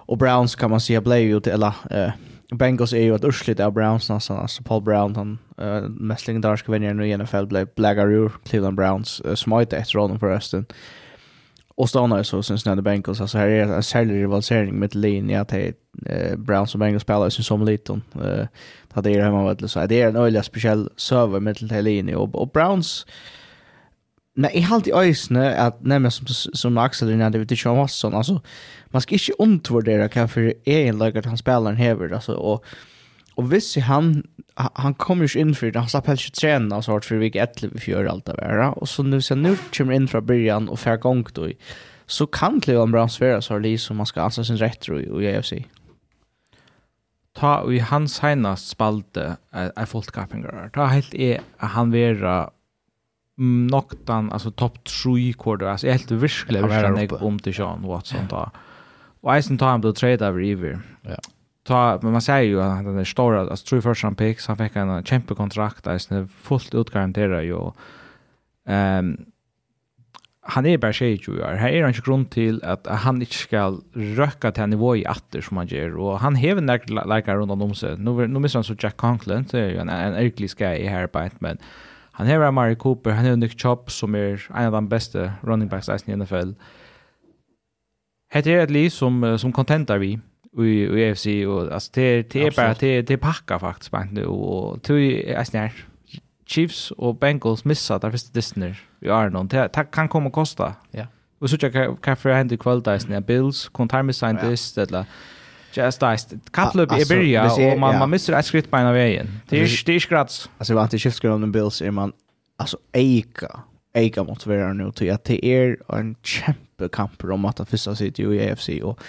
och Browns kan man säga blev ju till alla eh Bengals är ju ett urslit av Browns nästan alltså Paul Brown han uh, mest legendariska vännen i NFL blev Blagger Cleveland Browns uh, smite efter honom förresten. Uh, Och stannar så syns när Bengals alltså här är en särskild rivalisering med linje att det Browns och Bengals spelar sin som liten. Eh hade det hemma vet så det är en öliga speciell server med till linje och, och Browns Nej, jag har alltid öjsne att nämna som, som Axel innan det vet Sean Watson. Alltså, man ska inte undervärdera kanske är en lägare att han spelar en hever. Alltså, och och visst han han kommer ju in för det han slapp helst träna så hårt för vilket ett vi gör allt det där och så nu sen nu kommer in från början och får gång då så kan Cleveland Browns vara så lite som man ska ansa sin rätt och i UFC. Ta och i hans senast spalte är folkkappingar. Ta helt är han vara noktan alltså topp 3 quarter alltså helt verkligen vara nek om till Sean Watson då. Och Eisen tar han då trade över Iver. Ja ta men man säger ju att den är stora alltså tror först han picks han fick en kämpe kontrakt alltså fullt ut garanterar ju ehm han är bara tjej ju är här är han grund till att han inte ska röka till nivå i atter som han gör och han har den läkare runt om sig. Nu nu missar han så Jack Conklin så är ju en, en ärklig i här på men han har Amari Cooper han har Nick Chubb som är en av de bästa running backs i NFL Hette är ett liv som, som contentar vi i i UFC och alltså det det är bara det det packar faktiskt bara nu och tror är snär Chiefs och Bengals missar där första distner är någon det kan komma kosta. Ja. Och så jag kan för hand i kvalitet när Bills kontar med inte det eller Just dice. couple i byrja och man, man missar ett skritt på en vägen. Det är det är skrats. Alltså vad det skiftar om den Bills är man alltså eika eika motiverar nu till att det är en kämpekamp om att första sitt i AFC och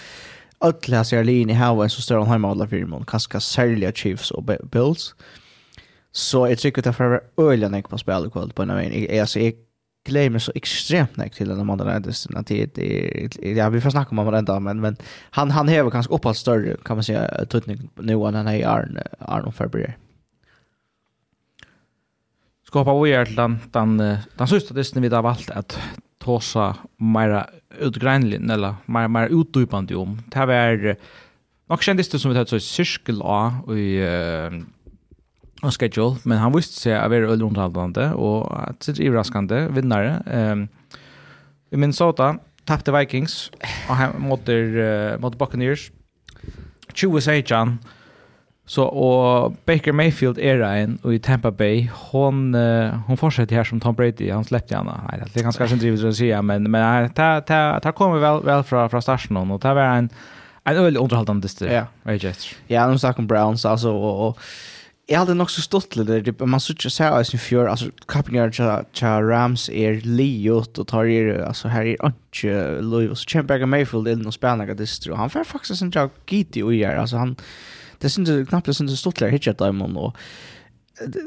Ötla sig linje i en så stor hemma alla fyra mån. Kanske särliga Chiefs och Bills. Så jag tycker att det får öliga nek på spel och på en av en. Alltså jag glömmer så extremt nek till den det Redis. Ja, vi får snacka om det ändå men, men han, han häver kanske uppåt större kan man säga tutning nu än han är i Arn, Arn och Februari. Ska hoppa vidare till den, den, den sista distan vi har valt att tåsa mer utgrænlig, eller mer, mer utdypande om. Det här var nok kjendis det som vi tatt så cirkel av i uh, schedule, men han visste seg å være øyne underholdende, og at det er overraskende vinnere. Um, I Minnesota tappte Vikings, og han måtte, uh, måtte Buccaneers. 20 sier Så och Baker Mayfield är en och i Tampa Bay hon hon fortsätter här som Tom Brady han släppte henne. Nej, det kan kanske inte drivas att säga men men ta ta ta kommer väl väl från från stationen och ta var en en öl underhållande stil. Ja, right. Ja, nu snackar om Browns alltså och, och jag hade nog så stått lite det, man så tjus här i fjör alltså Kaepernick cha Rams är Leot och tar er alltså här är inte Louis Chamberlain Mayfield in och spänna det tror han får faktiskt en jag GT och gör alltså han det syns det knappt syns det stort hitchat diamond och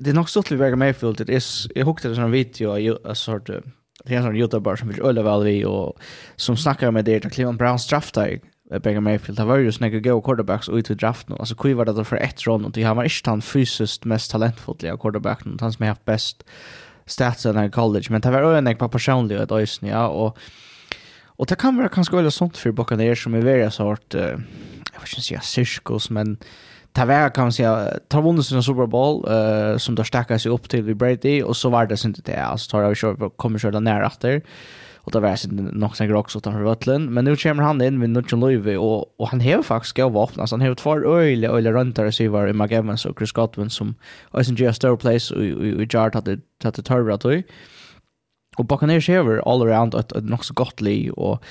det är nog stort vi mer fullt det är jag hukte det sån video jag sort det är en sån youtuber som vill öle väl vi och som snackar med det att Cleveland Browns draftar Beckham Mayfield har varit ju några go quarterbacks ut i draften. Alltså kul var det då för ett rond och han har inte han fysiskt mest talentfulla quarterbacken, han som har haft bäst stats i college, men det var även en på personlighet och ja och och det kan vara kanske väl sånt för Buccaneers som är väldigt sort uh, jag vet inte säga cirkus men Tavera kan man säga tar vunnit sin Super Bowl uh, som där stackar sig upp till vid Brady och så var det inte det. Alltså tar jag kör kommer köra nära efter och det var sin nog sen också utanför Rötlen men nu kommer han in med Nutchen Louis och, och han har faktiskt gått vapen alltså han har två öjliga öjliga röntare så var Emma Evans och Chris Godwin som är sin Gia Star Place och, och, och hade tagit ett törvrat och Buccaneers har all around ett, ett nog så gott liv och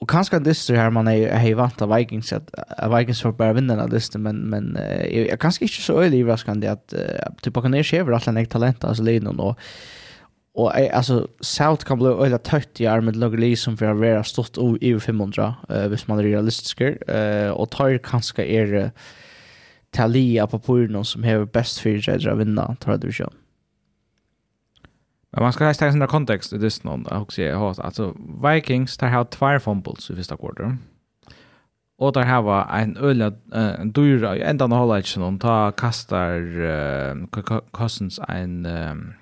Och kanske en dyster här man är hej vant av Vikings att Vikings får bara vinna den dyster men men uh, jag kanske inte så öle överraskande att uh, typ på kanske över alla nästa talent alltså Lennon och och alltså South kan bli öle tött i armet Lugley som för att vara stått i över 500 eh hvis man är realistisk eh och tar kanske är Talia på Purnon som har bäst för att vinna tror jag du. Men man ska ha stäcka sin kontext i this någon och se alltså Vikings tar har två fumbles i första kvarten. Och där har var en öl en dyra ända när hålla inte någon ta kastar uh, Cousins en um,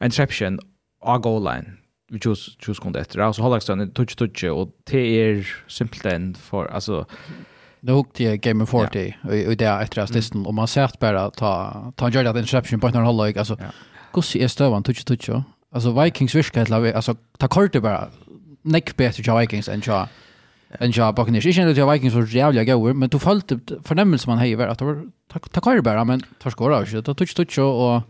interception a goal line. Vi choose choose kom det efter. Alltså hålla stan touch touch och det är simpelt än för alltså Det hukte jag Game of 40 och det är efter assisten och man ser att bara ta ta en interception på en hålla alltså Gussi er støvan, tutsi, tutsi. Altså, Vikings virka et lavi, altså, ta kortet bara, nekk betur tja Vikings enn tja, enn tja Buccaneers. Ikke enn tja Vikings var jævlig gauur, men du følte fornemmelse man hei var at det var, ta kortet bara, men tar skora ikke, ta tutsi, tutsi, og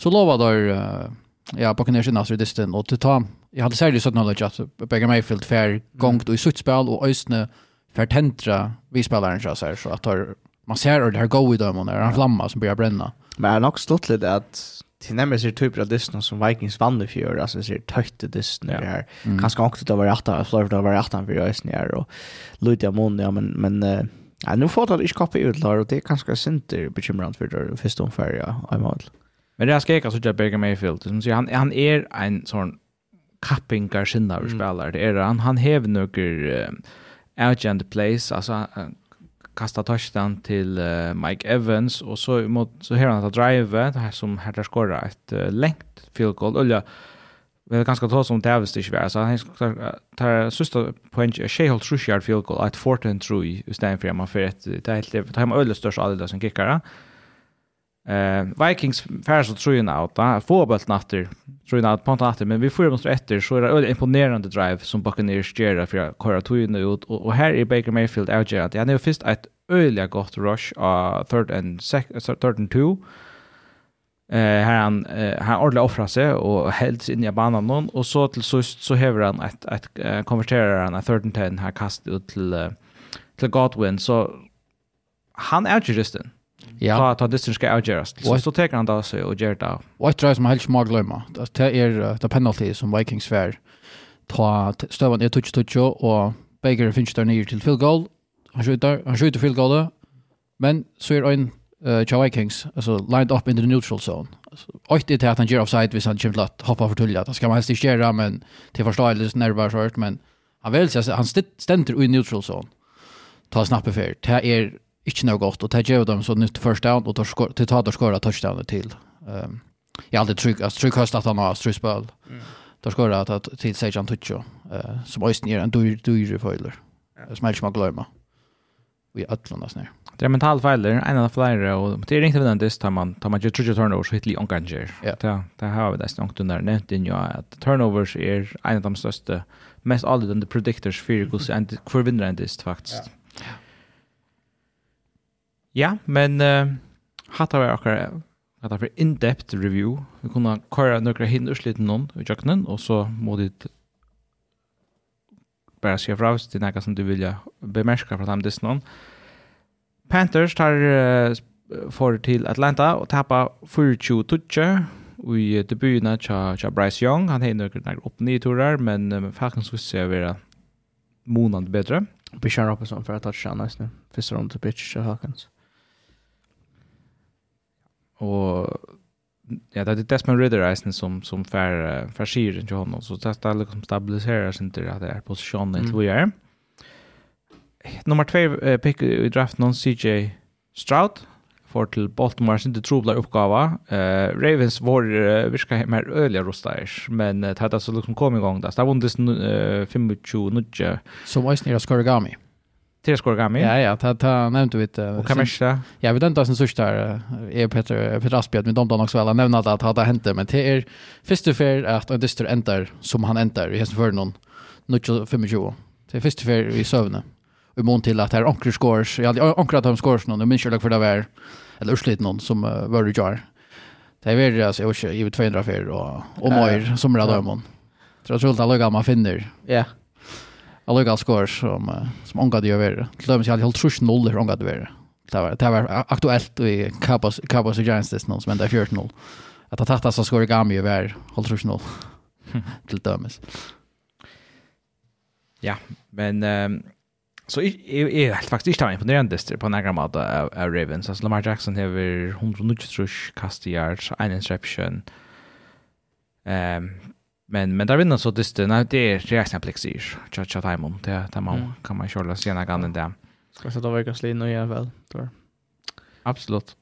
så lova der, ja, Buccaneers inn astrid distin, og til ta, jeg hadde særlig sånn knowledge at Beggar Mayfield fer gongt og i suttspel, og òsne fer tentra vi spelaren tja, så at man ser det her go i dømon, er en flamma som börjar bränna. Men jag har nog stått lite att till nämligen ser typ av dysten som Vikings vann i fjol alltså ser töjt dysten ja. här mm. kanske också det var rätt att Florida var rätt för jag snär och Lydia Mon ja men men uh, ja, nu får det inte kopi ut där och det är kanske synter bekymrande för det första omfärja i mål. Men det här ska jag alltså jag Baker Mayfield som säger han han är en sån kappingar sinna mm. spelare det är han han har några uh, place plays alltså kasta touchdown till uh, Mike Evans och så mot så här han att drive det här som här där skora ett uh, längt field goal eller Det är ganska tås om det ävst inte värre. Så han tar sista poäng a är Shehold Trushard field goal at 14-3 istället för att man för ett det är helt det har man ödligt störst alldeles som kickar. Eh Vikings färs och tror ju ut där. Få bult natter. Tror ju ut på åter, men vi får måste efter så är det imponerande drive som Buccaneers gör för att köra tröna ut och här är Baker Mayfield out där. Det är först ett öliga gott rush av third and second third and two. Eh här han han ordla offra sig och hälls in i banan någon och så till sist så häver han ett ett konverterar han ett third and ten här kast ut till till Godwin så han är ju just den. Ja. Ta ta distance ska avgöras. Så så tar han då så och gör det. Och jag tror som helt smag glömma. Det är det penalty som Vikings svär. Ta stövan är touch touch och Baker finns där nere till field goal. Han skjuter, han skjuter field goal. Men så är en uh, Chow Vikings alltså lined up in the neutral zone. Alltså och det är att han ger offside vis han kommer att hoppa för tulja. Det ska man helst inte göra men till förståelse när det var så men han vill så han ständer i neutral zone. Ta snappe för. Det är ikke noe godt, og det gjør dem så nytt first down, og til tar der skåret touchdownet til. Um, jeg har aldri trygg, altså trygg høst at han har strøspøl. Mm. Der skåret at til Sejan Tuccio, uh, som også gjør en dyr, dyr feiler, ja. som helst ikke må glemme. Vi er ødlende nesten. Det er mental feiler, en av flere, og det er ringte vi den nødvendigvis, tar man, tar man ikke trygg turnover, så hitler omgang gjør. Ja. Det, det har vi nesten ångt under nevnt inn ja, at turnovers er en av de største, mest alle de predictors for hvordan vinner en dist, faktisk. Ja. Ja, men uh, hattar vi akkurat at det er in-depth review. Vi kunne køre noen hinder slitt noen i kjøkkenen, og så må du bare se fra oss til noe som du vil bemerke fra dem disse noen. Panthers tar uh, for til Atlanta og tappa 4-2-touche i debutene til Bryce Young. Han har noen opp-nye-turer, men um, Falcons skulle se være måned bedre. Bishar Robinson for a touchdown, han nu. Fyrsta rundt til pitch til Hawkins och ja det er Desmond Ridder eisen som som för för skir inte honom så det där liksom stabilisera inte att det er positionen mm. vi är Nummer 2 pick i draft någon CJ Stroud för till Baltimore sin trubbla uppgåva. Eh Ravens var uh, viska mer öliga rostar men uh, det hade så liksom kom igång där. Det var under 25 nudge. Som Eisner Skorgami. Tre skor gammal. Ja, ja, ta, ta nämnde vi det. Och kamersa. Ja, vi den sen sista är är Peter Peter Aspjad med domdan också väl nämna att hade hänt men det är första för att en dyster ändar som han ändar i hästen för någon 25. Det är första för i sövne. Vi mån till att här ankrar scores. Jag hade ankrat de scores någon, men kyrlag för det var eller urslit någon som uh, var det jar. Det är väl alltså jag kör i 200 för och och mer som radar om. Tror jag att alla gamla finner. Ja. Yeah alla skor som som angade ju vara. Till dömes jag helt trusch noll hur angade vara. Det var det var aktuellt i Cowboys Cowboys Giants det som ända 14-0. Att ha tagit alltså skor i gamla ju vara trusch noll. Till dömes. Ja, men um, så är är helt faktiskt inte imponerande det på några mat av, av Ravens. Alltså Lamar Jackson har 193 kast yards, en interception. Ehm um, Men men där vinner så det det det är reaction plexir. Cha cha om Det där man kan man köra sena kan den där. Ska så då verkar slin nu i väl. Då. Absolut.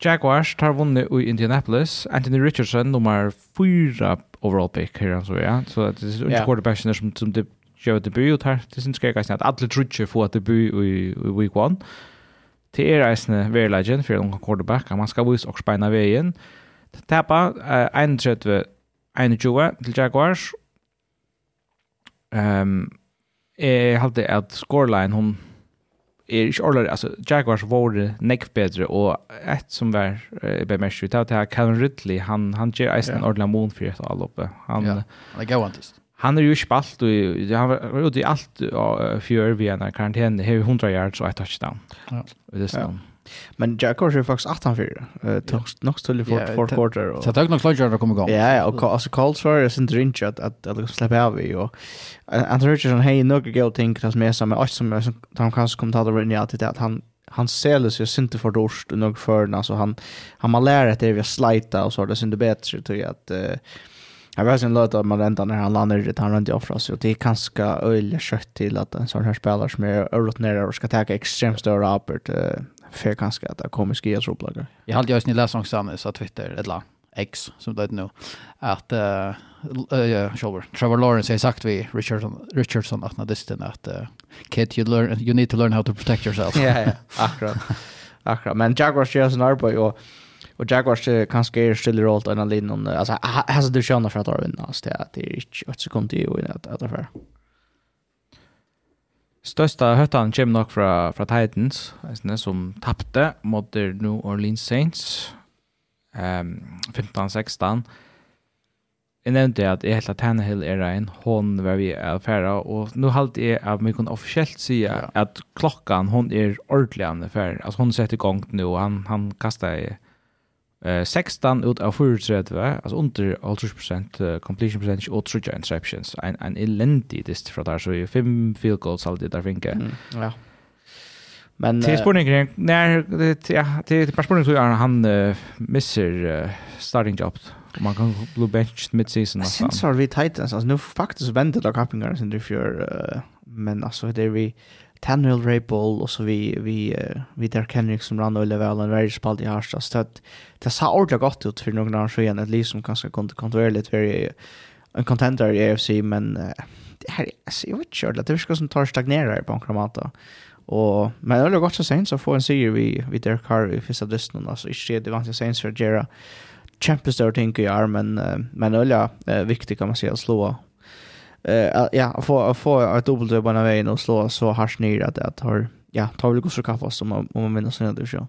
Jaguars tar vunnit i Indianapolis. Anthony Richardson nummer 4 overall pick här så ja. Så det är en quarterback som som det gör debut här. Det syns jag att alla trutcher får att debut i week 1. Det är very legend för en quarterback. Man ska visa och spela vägen. Tappa 31 21 til Jaguars. Ehm Um, jeg halte at scoreline, hon er ikke ordentlig, altså Jaguars var nekk bedre, og et som var uh, bemest ut av det her, Calvin Ridley, han, han gjør eisen yeah. en ordentlig mån for etter all oppe. Han, Ja. yeah. like han er jo ikke spalt, og, han var ute i alt uh, fjør vi en karantene, har 100 yards og et touchdown. Ja. Yeah. Det er sånn. Men Jack Corsi är faktiskt 18 för Eh nog stille för fourth quarter och. Så tog nog klart att komma igång. Ja, ja, och alltså calls för är inte rinch att att att släppa av vi och Anthony Richardson hey nog gå tänker att mer som är som som han kanske kommer ta det in i att att han han säljer sig inte för dorst nog för alltså han han har lärt att det vi slita och så det synd bättre tror jag att Jag vet inte låt att man räntar när han landar det han räntar offra sig och det är ganska öjligt kött till att en sån här spelare som är övrigt nere och ska ta extremt större apert för kanske att det kommer skriva tropplagar. Jag har alltid läst om samma så Twitter eller X som det heter nu att uh, uh, Trevor Lawrence har sagt vi Richardson Richardson att nadisten att uh, kid you learn you need to learn how to protect yourself. ja ja, akkurat. akkurat. Men Jaguars gör sin arbete och och Jaguars kanske är stilla rollt en linje alltså alltså du känner för att vinna så det är inte ett sekund i att att för. Största höttan kommer nog från från Titans, alltså som tappte mot New Orleans Saints. Ehm um, 15-16. Jag nämnde att jag helt Tannehill är en hon var vi är färra och nu halt är att vi kan officiellt säga ja. att klockan hon är ordentlig för alltså hon sätter igång nu och han han kastar Eh 16 ut av 34, altså under 80% completion percentage og true interceptions. En en elendig dist fra der, så er fem field goals alltid der finke. Mm, ja. Men till spårningen när det ja, till på spårningen så är han uh, missar uh, starting job. Och man kan bli benched mid season nästan. Sen så vi Titans alltså nu faktiskt vänder det kapingar sen det för uh, men alltså det är vi Tannehill Ray och så vi vi uh, vi där Kendrick som rann öle väl en väldigt spalt i Harstad, så att det sa ordentligt gott ut för några år sedan ett liv som kanske kunde kontrollera lite very en contender i AFC men uh, det här är jag vet inte det är som tar stagnerar på en kramata och men det är godt så sent så får en seger vi vi där Carr i första dysten alltså inte det var inte sent för Gera Champions där tänker jag men uh, men öle uh, viktigt kan man säga att slå uh, ja, få, få ett dubbelt på den vägen och slå så harsh ner att det har ja, tar väl gosse kaffe som om man vinner sin så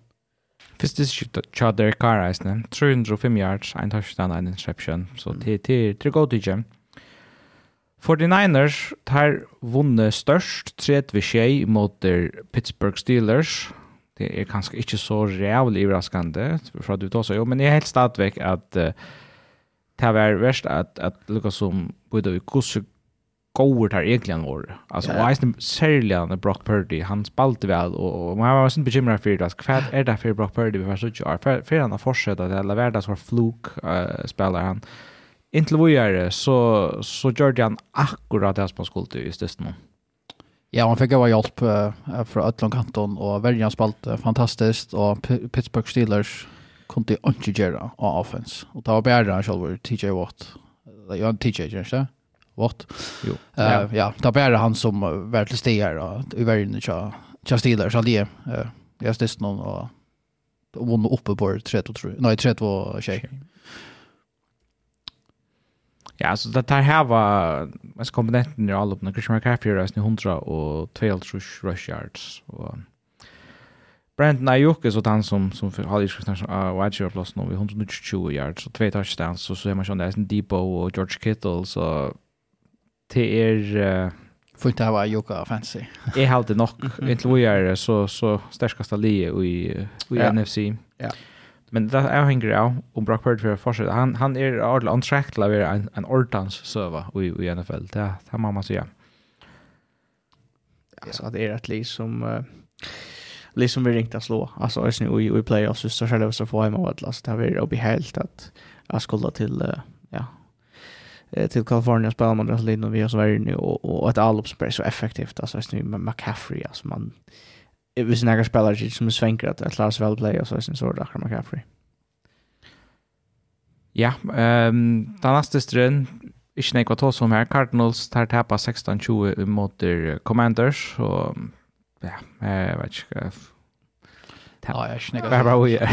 Fyrst det skjuter is Carras, 305 yards, en touchdown, en interception. Så till till till god igen. 49ers tar vunne størst 30-6 mot Pittsburgh Steelers. Det er kanskje ikke så rævlig overraskende fra du tar jo, men jeg er helt stadigvæk at uh, det var verst at, at lukka som både vi gosse goer tar egentligen var. Alltså ja, ja. Eisen särligen Brock Purdy han spalte väl och, och man var sånn bekymret for det hva er är det for Brock Purdy vi var så ju för för han har fortsatt att alla som så fluk uh, spelar han. Intil vi är så så gjør han akkurat det som han skulle just det nu. Ja, han fikk jo hjelp uh, fra Ötlund kanton och han spalte fantastiskt och P Pittsburgh Steelers kunde inte av offense. Och det var bara selv TJ Watt. Det var TJ, det? Watt. Jo. Uh, ja, det var bara han som var till stigar och i världen tja, tja stilar. han er uh, jeg ställs noen, og vann oppe på 3-2, 32, nej 32 tjej. Ja, så det här här var mest komponenten i alla uppna. Christian McCaffrey är 100 och 12 rush yards. Och Brandon Ayuk är så han som som för har skrivit nästan wide receiver plus nu 120 yards och två touchdowns så så är man ju där Debo och George Kittle så til er... uh, För det var Jukka fancy. Jag hade nog ett lojare så så starkaste lie i i NFC. Ja. Men det er hänger av om Brock Purdy för fortsätta. Han han är ordentligt track till att vara en en ordans server i i NFL. Det det man måste Ja. Alltså det är ett lis som Uh, liksom vi ringt att slå. Alltså är nu i i playoffs så själva så får hemma vad last. Det har vi uppe helt att jag skulle till till Kalifornien spelar man det lite vi har Sverige nu och och ett är så effektivt alltså just nu med McCaffrey alltså man det vis några spelare som svänker att Lars väl play alltså det så där McCaffrey. Ja, ehm den nästa strön ikke nekva tog som her. Cardinals tar tappa 16-20 mot Commanders, og ja, jeg vet ikke Ja, jag snackar bara vad jag.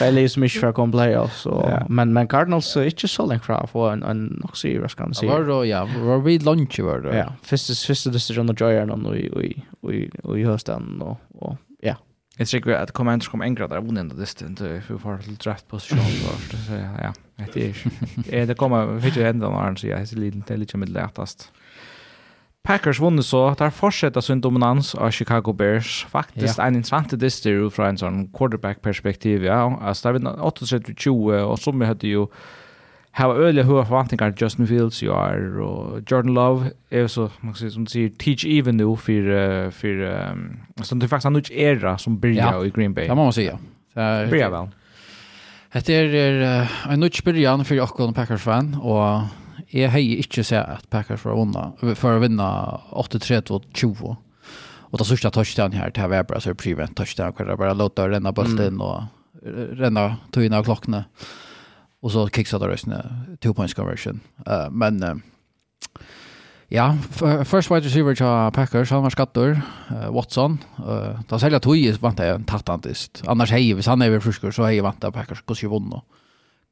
Väl är inte för att komma playoffs så men men Cardinals är inte så länge kvar för en en nog så jag kan se. Var då ja, var vi lunch var då. Ja, första första decision och Joyer någon och och och och i hösten och och ja. Jag tycker att Commanders kommer kom där vunnen det stund för för till draft position så ja, det är det kommer vet ju ändå när han säger det är lite lite med lättast. Packers vunne så, der fortsetter sin dominans av Chicago Bears. Faktisk ja. en interessant dyster fra en sånn quarterback-perspektiv, ja. Altså, der vinner 38-20, og som vi hadde jo hava øyelig høy forventningar Justin Fields jo er, og Jordan Love er så, man kan si, som du sier, teach even nu for, for um, så det er faktisk en ut era som byrja ja. i Green Bay. Ja, man må si, ja. Byrja vel. Hette er, er uh, en nytt byrjan for Jokkon Packers-fan, og Jeg har ikke sett at Packers var unna for å vinne 8-3-2-20. Och det sørste touchdown här till Weber så är prevent touchdown kan bara låta renna bollen mm. och renna av klokkene. Och så kicksade det røstene, two points conversion. Uh, men uh, ja, first wide receiver til Packers han var skattor uh, Watson. Uh, da säljer tøy, ju vant en tattantist. Annars hej, hvis han är ved frusker, så hei vant Packers kus jeg vunnit.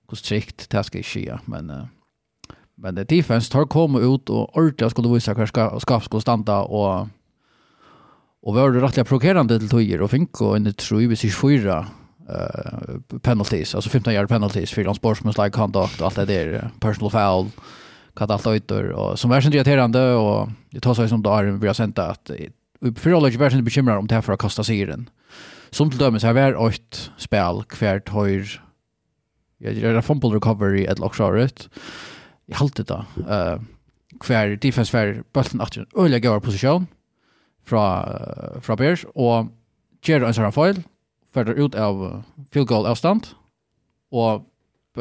Hvordan trikt, det ska ske men uh, Men det defense tar komma ut och ordentligt skulle visa hur ska ska skulle stanna och och var det rättliga provocerande till tojer och fink och en tror ju sig fyra eh penalties alltså 15 yard penalties för on sportsmans like conduct allt det där personal foul katalautor och som verkligen irriterande och det tar sig som där vi har sent att Fyrologik version bekymrar om det här för att kasta sig i den. Som till dömes har vi ett spel kvärt höjr. Jag gör en fumble recovery ett lockshot i halte da. Uh, hver defense hver bøtten at en øyelig gøyere posisjon fra, uh, fra Bears, og gjør en sånn feil, ferder ut av field goal avstand, og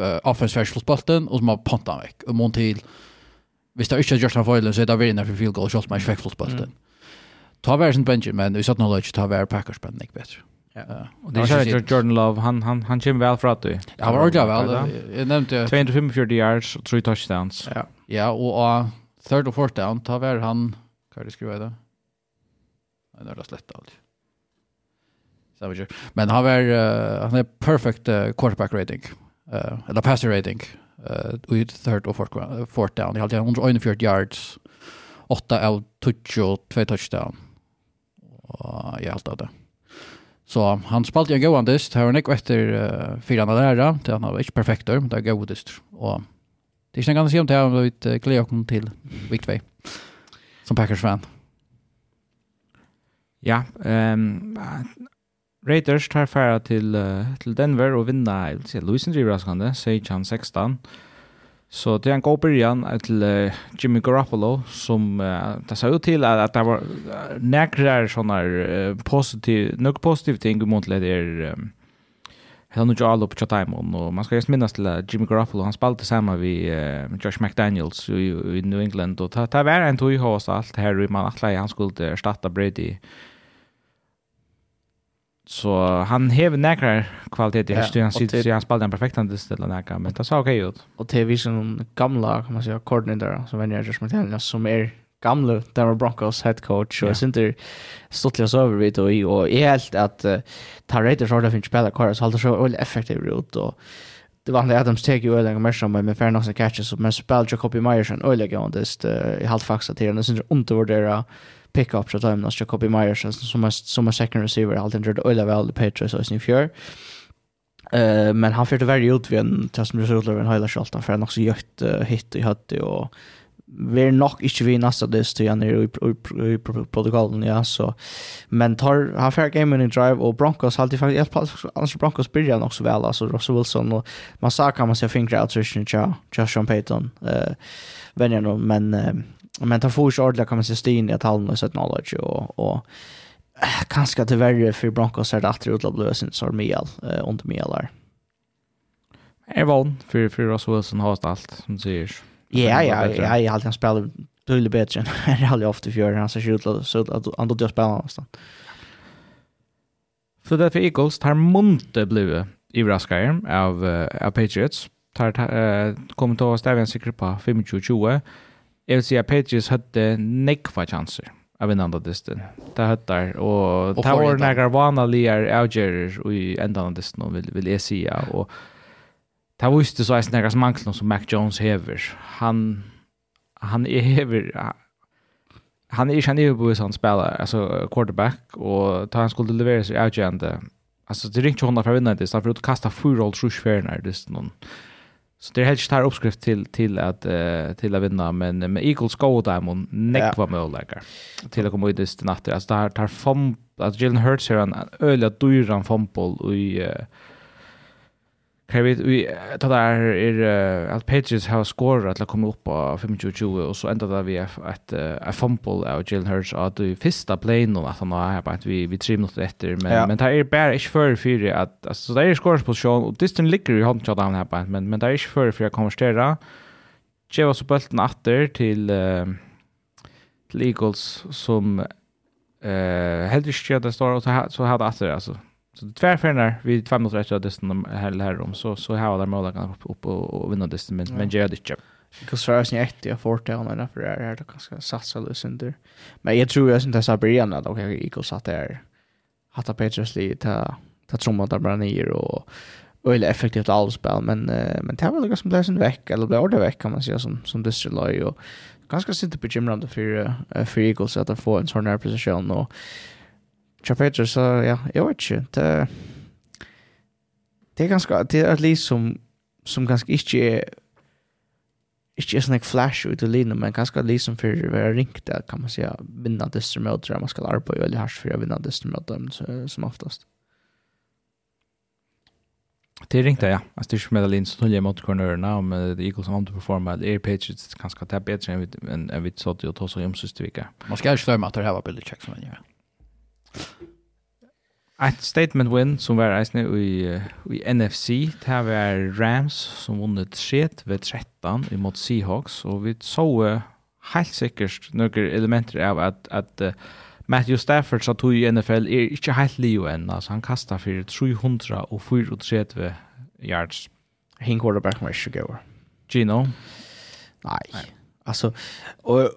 uh, offense hver slått bøtten, og så må panta han vekk. Og må til, hvis det ikke er gjort en feil, så er det veldig for field goal, så må han ikke vekk slått bøtten. Mm. Ta vær sin benjen, men vi satt noe løy, ta vær Packers-bøtten ikke bedre. Ja. Och det är Jordan Love, han han han kör väl för att du. Ja, var det väl. Jag nämnde 245 yards och 3 touchdowns. Ja. Ja, och third och fourth down tar väl han kan det skriva det? Nej, det är slett allt. Savage. Men han var han är perfect quarterback rating. Eh eller passer rating. Eh with third och fourth fourth down. Han har 141 yards. 8 av touch och 2 touchdown. Och jag har det. Så han spalte en god dist. Här var Nick etter uh, fire andre lærere. Det han var ikke perfekt men det er god dist. Og det er ikke är å si om det här om vi glede oss til Week som Packers-fan. Ja, um, Raiders tar færa til, uh, til Denver og vinner, jeg vil si, Luisen driver raskande, Sejan 16. Så det er en god början til uh, Jimmy Garoppolo som uh, det ser ut til at, at det var uh, näkrar sånne uh, positiv, några positiva ting mot det er um, Hela nu Jarl på Chatham och man ska just minnas till Jimmy Garoppolo han spelade tillsammans vid uh, Josh McDaniels i, i New England. Och det var en tog i hos allt här i man att han skulle erstatta Brady. Så han hever nekrar kvalitet i høsten, han sitter han spallar en perfekt han distilla nekra, men det sa ok ut. Og til vi som gamla, kan man säga, koordinator som venner Josh McDaniel, som er gamle Denver Broncos head coach, og jeg synes det stortlig å over vidt, og, og jeg helt at uh, tar rett og slett finnes spela kvar, så halter så veldig effektiv ut, og det var han Adams teg jo øyne mer som med færre noen catches, men spiller Jacobi Meyersen øyne gøyndest, jeg halte faktisk at det er, og jeg synes undervurdere pick-up så tar man Jacoby Myers som är, som är second receiver allt inte det öliga the Patriots och sin fjör Eh men han fyrte väldigt ut vid en test med Resutler en hela skoltan för han också gjort uh, hit i hade och vi är nog inte vi nästa det till han i, i, i protokollen ja så. Men tar han färg game in drive och Broncos alltid faktiskt ett annars Broncos börjar också väl alltså Russell Wilson och man sa kan man se fingrar out så ja Josh Payton eh uh, vänner men uh, men ta får ju ordla kan man se stin i att han har sett knowledge och och kanske till värre för Broncos är det att utla blösen så Miel eh, under Miel där. Är van för för Russell Wilson har allt som säger. Ja ja, ja, jag har alltid spelat dåligt bättre än jag aldrig ofta för han så skjuta så att han då spelar någonstans. För därför Eagles tar munte blue i Raskar av av Patriots tar kommer ta oss sig på 25-20 Jeg vil si at Patriots hadde nekva chanser av en andre distan. Det hadde der, og det var nekker vanlige avgjører i enda andre distan, vil, vil jeg si. og det visste så jeg eis som mangler som Mac Jones hever. Han, han er hever, han er ikke en er bevis han spiller, altså quarterback, og da han skulle levere seg avgjørende, altså det ringte henne fra vinnende distan, for å kaste 4 og 3 fjerner dysten, og Så det är helt här uppskrift till till att uh, till att vinna men med Eagles go diamond nekva var möjligheter till att komma ut i natten. Alltså där tar fem att Jalen Hurts här en öliga dyran fotboll i uh, Kan vi vi ta där är att Patriots har scorat att komma upp på 25-20 och så ända där vi ett ett fumble av Jalen Hurts att du första playen och att han har på att vi vi tre minuter efter men men där är bara inte för för att alltså där är scores position och distant ligger i handshot down här på men men där är inte för för att konvertera. Cheva så bulten åter till till Eagles som eh helt inte det står och så hade åter alltså Så tvärfärnar vi två minuter efter att distan här här om så så har där mål kan upp och vinna distan men men gör det inte. Because för oss ni ett jag får ta om för det här det kanske satsa lös under. Men jag tror jag syns det så blir ändå då kan jag också att det hata Petrus lite ta ta trumma där bara ner och öle effektivt allspel men uh, men det var liksom blev sen veck eller blev ordet veck kan man säga som som distriloy och ganska sent på gymrande för uh, för Eagles att få en sån här position och Tja Petrus, så ja, jag vet inte. Det, det är ganska, det är ett liv som, som ganska inte är inte är sån här flash ut i linjen, men ganska liv som för att vara ringt där kan man säga vinna dystermöter, man ska arbeta väldigt hårt för att vinna dystermöter som oftast. Det är ringt ja. Alltså det är som medalin som tulljer mot cornerna om det Eagles har underperformat eller Air Patriots kanske tar bättre än vi såg det och tog sig om sista vecka. Man ska ju slöma att det här var Billy Jackson. Ja. Ett statement win som var eisne i, i NFC, det var Rams som vunnet 3 ved 13 imot Seahawks, og vi så uh, helt sikkert noen elementer av at, at uh, Matthew Stafford sa tog i NFL er ikke helt liv enn, altså han kastet for 300 og 34 yards. Hin quarterback var ikke gøy. Gino? Nei. Nei. Alltså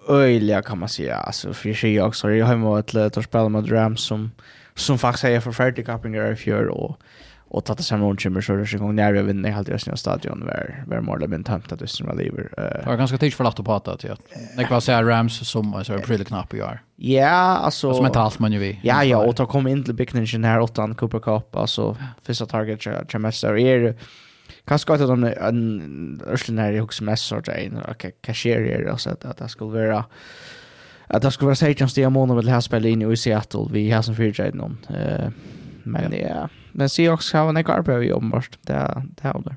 öjliga kan man säga. Alltså för sig också. Jag har ju varit lätt att spela med Rams som som faktiskt är förfärdigt kappingar i fjör och och tatt sig någon chimmer så det gång när jag vinner helt resten av stadion var var mål blir tömt att det som lever. Det var ganska tidigt för att prata till att det kan säga Rams som så är pretty knapp i år. Ja, alltså som mentalt man ju vi. Ja, ja, och ta kom in till Big här åt han Cooper Cup alltså första target jag mest är Kanske att de en örslen här i hooks mest sort en okej cashier och så att det skulle vara att det skulle vara Sajans det månaden med det här spelet inne i Seattle vi har som fyrtjäd någon eh men ja men se också har en garbo i ombart det det håller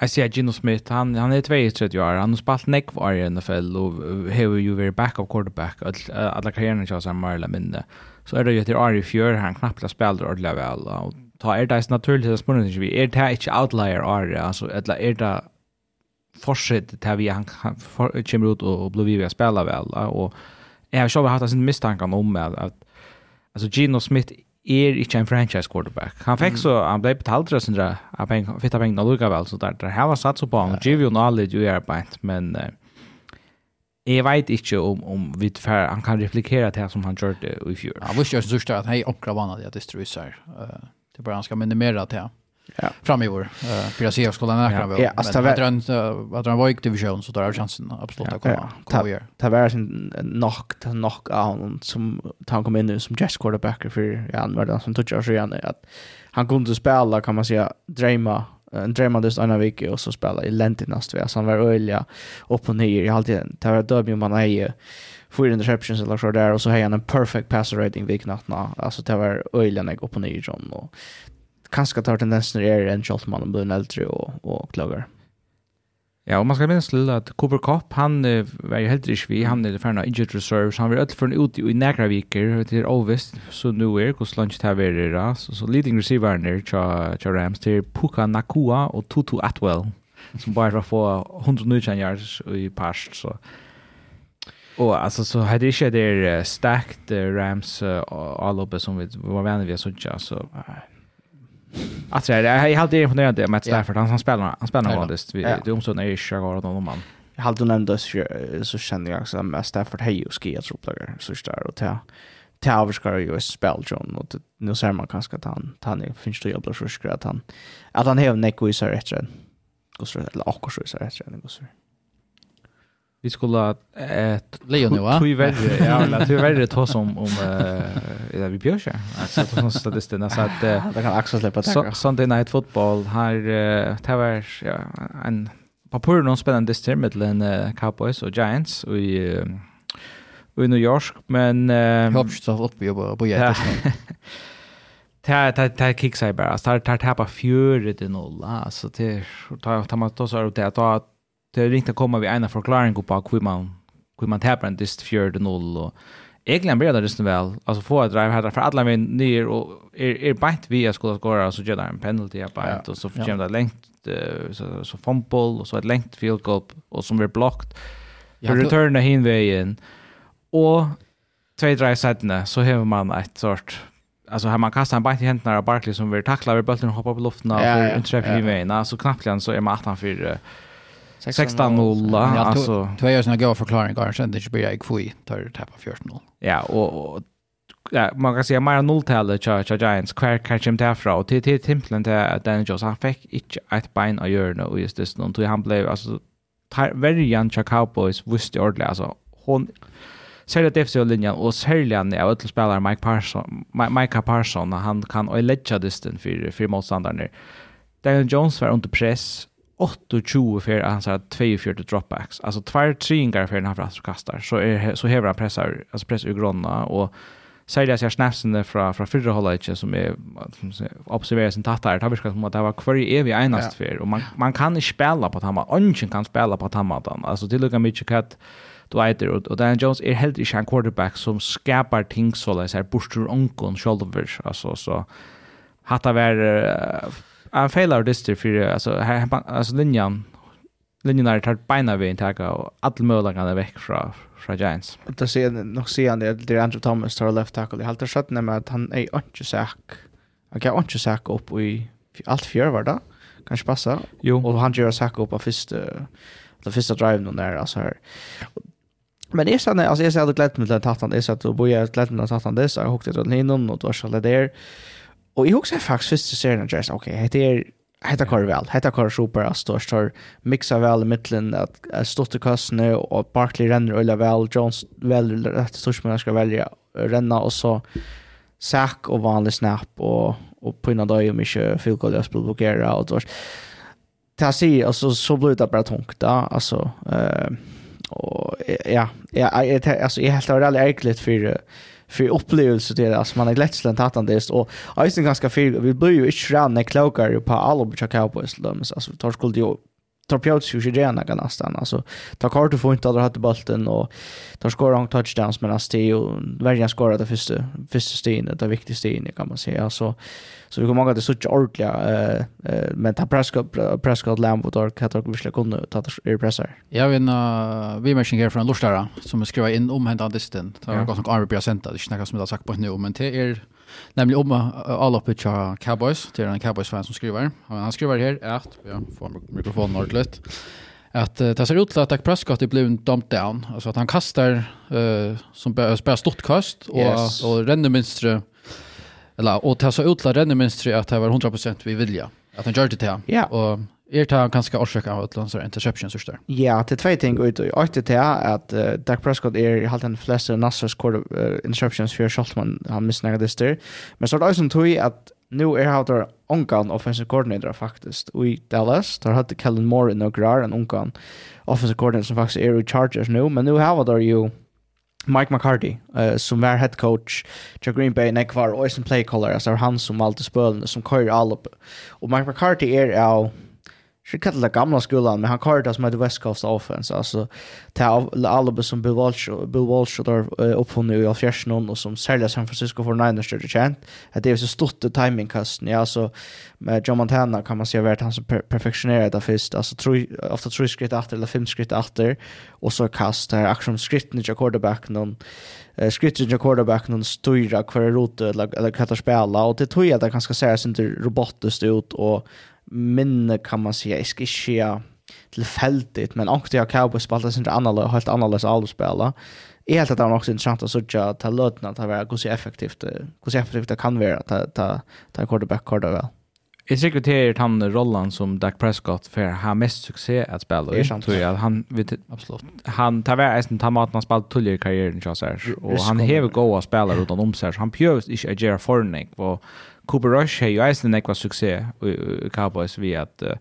Jag ser Gino Smith, han, han er 32 år, han har spalt nekv år i NFL og har jo vært backup quarterback, alla ikke kör sig mer eller mindre. Så er det jo etter år i fjør, han knappt spelar ordentlig vel, og ta er det naturligt at spørge vi er det ikke outlier er altså eller er det fortsett til vi han kommer ut og blir vi å spille vel og jeg har selv hatt en mistanke om at, at altså Gino Smith er ikke en franchise quarterback. Han fikk så, han ble betalt det sin av penger, fitta penger og lukka vel, så der, der her var satt så på han, og Givio Nalid jo er beint, men jeg vet ikke om, om vi tfer, han kan replikere til det som han gjør det i fjor. Ja, visste jo sørste at hei oppgravannet det at det strøyser. Uh Det bara han ska minimera det här Fram i vår. för jag ser jag skulle nära framöver. Ja, alltså, men att han var i division så tar jag chansen absolut att komma. Ja, ja. Det var sin knock, knock out som han kom in nu som Jess quarterback för ja, han var den som touchar så igen. Att han kunde spela kan man säga drama en drama just en vecka och så spela i Lentinast. så han var öliga upp och ner. i alltid, det var då man är ju fyra interceptions eller så där och så har han en perfect passer rating vid knattarna. Alltså det var öjligen jag upp och ner John och kanske tar tendensen är en Schaltman blir en äldre och, och klagar. Ja, och man ska minnas till att Cooper Cup, han var ju helt rich vid, han är färna injured reserve, så han var öll för en ut i några viker, det är ovist, så nu är det lunch det här är så, så leading receiveren där, tja Rams, det är Puka Nakua och Tutu Atwell, som bara får 119 yards i past, så Og altså, så hadde ikke det er där stacked Rams uh, all oppe som vi var vana vid så tjocka så Alltså jag är helt imponerad av Matt Stafford. Han, han spelar han spelar vanligtvis vi det omstående är ju jag har någon man Jag hade nämnt så känner jag också Matt Stafford. Hej och skier så uppdagar så där och ta ta överskar ju spel John och nu ser man kanske att han han finns det jävla så skrat han att han har neck wizard rätt sen. Går så eller också så rätt sen går så vi skulle ett Leon nu va? Tui värre, ja, la tui värre ta som om eh vi björs ja. Alltså på något statistiken så att det kan axla släppa tacka. Sunday night football här det var ja en papper någon spännande strid mellan Cowboys och Giants och i i New York men eh hoppas så upp på på jätte. Ta ta ta kicksar bara. Startar tappa fjörde till 0. Alltså det tar tar man då så att det att det är ringt att komma vi ena förklaring på hur man hur man tappar en dist 4-0 och egentligen blir det resten väl alltså få ett drive här för alla min ner och är är bänt vi ska skora så gör det en penalty här på ett och så får det längt så så fumble och så ett längt field goal och som blir blockt för return hin vägen och två drive sidorna så har man ett sort alltså har man kastat en bite i händerna av Barkley som vill tackla över bollen och hoppa på luften och ja, ja, ja, ja. så knappt så är man 18 för 16-0 alltså. Du har ju såna goda förklaringar sen det blir jag kvui tar tappa 14-0. Ja, och och ja, man kan säga mer noll till Charge Giants kvar kanske inte härifrån. och till till timplen till Daniel Jones han fick inte ett bein att göra nu och just det någon tog han blev alltså Tar verjan Chuck Cowboys visste ordentligt alltså hon Särskilt defensiva linjen och särskilt är att spelare Mike Parson Mike Parson han kan och lägga distan för för motståndaren. Daniel Jones var under press 28 för han sa 42 dropbacks. Alltså två tringar för han fast kastar. Så är så häver han pressar alltså press ur gronna och säger jag snapsen från från förra hållet som är observerar sin tattar. Det har viskat som att det var kvar i evig enast för och man man kan inte spela på att han ungen kan spela på att han alltså till lika mycket kat du och, och Dan Jones är helt inte en quarterback som skapar ting så där så här borstur onkon shoulder alltså så hata var Han failar dyster för alltså här alltså linjan linjen där tar beina vi intaka och all möjliga är veck från från Giants. Det ser nog se han det det Andrew Thomas tar left tackle. Helt rätt sköt med att han är inte säk. Han kan inte säk upp i allt fjärde var det. Kanske passa. Jo. Och han gör säk upp på första det första drive någon där alltså här. Men det är så alltså jag ser det glädje med att han är så att då bojar glädje med att han det så jag hookade den innan och då så där. Och i också faktiskt första serien av Jason, okej, okay, det är Hetta kör vel. Hetta kör super att stor stor mixa vel i mitten att at stått i og och Barkley renner eller väl Jones väl rätt stort man ska välja renna och så sack och vanlig snap och och på ena dag om inte Phil Collins blir blockerad och så. Ta si altså så blir det bara tungt da alltså eh och ja, ja, alltså jag helt ärligt ärligt för för upplevelser det. Alltså man har lätt slänt att han det och isen ganska fel. Vi blir ju inte ran när klokar på alla på Cowboys löms alltså tar skuld ju tar pjauts ju gärna kan nästan. Alltså ta kort och få inte att ha bollen och tar skor en touchdowns men alltså det är ju verkligen skora det första första stenen det viktigaste stenen kan man säga. Alltså Så vi kommer att det så ordentligt eh men ta Prescott Prescott Lamb och Dark Hatter vi skulle kunna ta det pressar. Jag vet en vi machine här från Lustara som skriva in om hända disten. Det som ganska arg present det snackas som det har sagt på nu men det är nämligen om alla uppe på Cowboys till en Cowboys fan som skriver. Han skriver här att ja får mikrofonen ordentligt att det ser ut att Dak Prescott är blivit dumped down. Alltså att han kastar uh, som bara, bara stort kast och, yes. och, och ränner eller och ta så utla renne minstri att det var 100% vi vilja att han gjorde det ja och Er tar ganska orsaka av interception så. Ja, det är två ting ut, och att det är att uh, Dak Prescott är helt en fleste Nassers kår uh, interceptions för Scholtman, han det där Men så er det også tog att nu är han där onkan offensive coordinator faktisk i Dallas. Där hade Kellen Moore i några grar, en onkan offensive coordinator som faktiskt är i Chargers nu, men nu har han der Mike McCarthy uh, som var head coach till Green Bay när kvar och som play caller alltså han som alltid spelade som kör all upp. Och Mike McCarthy är av Så det kallar det gamla skolan, men han kallar det som heter West Coast Offense. Alltså, det är alla som Bill Walsh, Bill Walsh har uppfunnit i Alfjärsen och som säljer San Francisco 49ers är det känt. Att det är så stort timingkasten. Ja, alltså, med John Montana kan man säga att han som per perfektionerar det först. Alltså, tro, ofta tre skritt efter eller fem skritt efter. Och så kast här, aktion skritten i någon Eh, skritten i någon styra kvar rotet eller, eller kattar spela. Och det tror jag att det ganska ser sig inte robotiskt ut och minne kan man säga, jag ska inte tillfälligt, men också jag Cowboys spelade sin annorlunda, helt annorlunda allspela. Är helt att det var också intressant att söka ta löten att vara hur effektivt, hur effektivt det kan vara ta ta ta quarterback korda väl. Jag tycker det är han rollen som Dak Prescott för har mest succé att spela i. Tror jag han vet absolut. Han tar väl en ta mat man spelat tuller i karriären så här och han har goda spelare utan om sig. Han pjörs inte agera Fornick och Cooper Rush har ju eisen ekva succé i Cowboys vid att uh,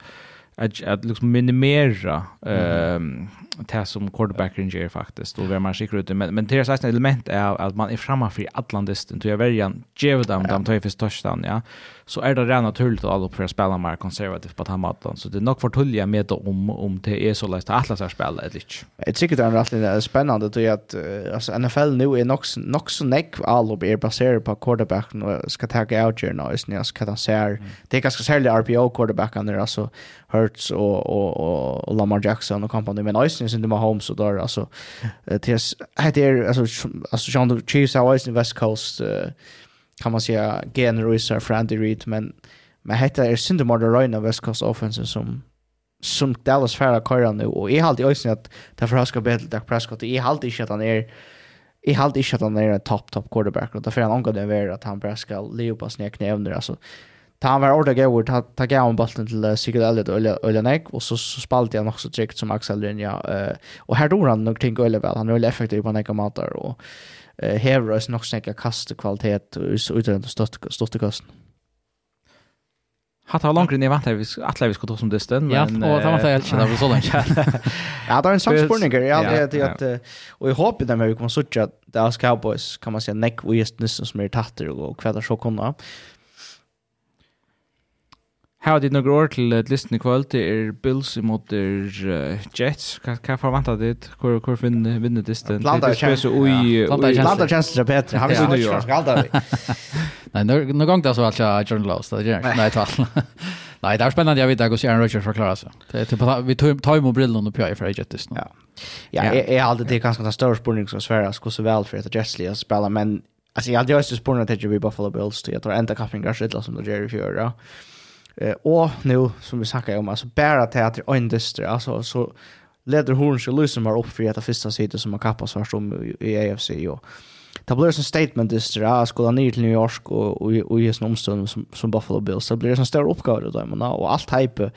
att att liksom minimera ehm det som quarterbacken gör faktiskt då är man skickar ut men men deras eisen element är att man är framme för Atlantis då är väljer ge dem dem till för touchdown ja så är det rätt naturligt att alla för att spela mer konservativt på den maten. Så det är nog för förtulliga med om om det är så lätt att alla ska spela eller inte. Jag tycker det är rätt spännande då att alltså NFL nu är nog nog så näck alla är baserat på quarterbacken och ska ta out ju nu istället ska ta sig. Det är ganska särskilt RPO quarterbacken där alltså Hurts och och och Lamar Jackson och company men Eisen sind immer Holmes och där alltså det är alltså alltså John Chiefs har Eisen West Coast kan man säga generösare för Andy Reid men men hetta är synd om att Ryan West Coast offensen som som Dallas Fara köra nu. Och är halt i ösnet att ta för ska bättre Dak Prescott. Är alltid inte att han är är alltid inte att han är en top top quarterback. Och därför han angår det är att han bara ska leva på sina knävner alltså ta han var ordet går ta ta gav han bollen till Sigurd Elliot och Nek, och så så spalt han också direkt som Axel Linja uh, och här dår han nog tänker väl. Han är väl effektiv på några matar och eh Hero är nog snäcka kastekvalitet och utan att stått kosten. Hatt har långt ner vant vi alla vi skulle ta som dysten men Ja, och det var det helt så långt. Ja, det är en sån spurning ja, det är att och jag hoppas den vi kommer så att Dallas Cowboys kan man säga neck we just nästan som är tatter och kvädar så komma. Här har det några år till ett lyssna kväll till er Bills mot er uh, Jets. Kan jag förvänta det hur hur vinner vinner distan? den. Det spelar så oj Atlanta känns det bättre. Har vi så New York alltid. Nej, nu gång det så alltså Jordan Lost det gör. Nej, tal. Nej, det är spännande jag vet att Aaron Rodgers förklarar sig. Det typ vi tar ju mobilen och pjöjer för Jets nu. Ja. Ja, jag är alltid det ganska den större spårningen som Sverige. Ska så väl för att Jets Lee spela, men alltså jag hade ju också spårnat att det blir Buffalo Bills till att ända kappingar skitla som det gör i fjärra. Ja. Eh, och nu som vi snackar om alltså bara teater och industri alltså så leder Horns och Lusen var upp för att första sidan som har kappas svart om i AFC och Det blir en statement just det här, skulle ner till New York och, och, och i omstånd som, som Buffalo Bills. så blir en stor uppgåva då, men, och allt hype,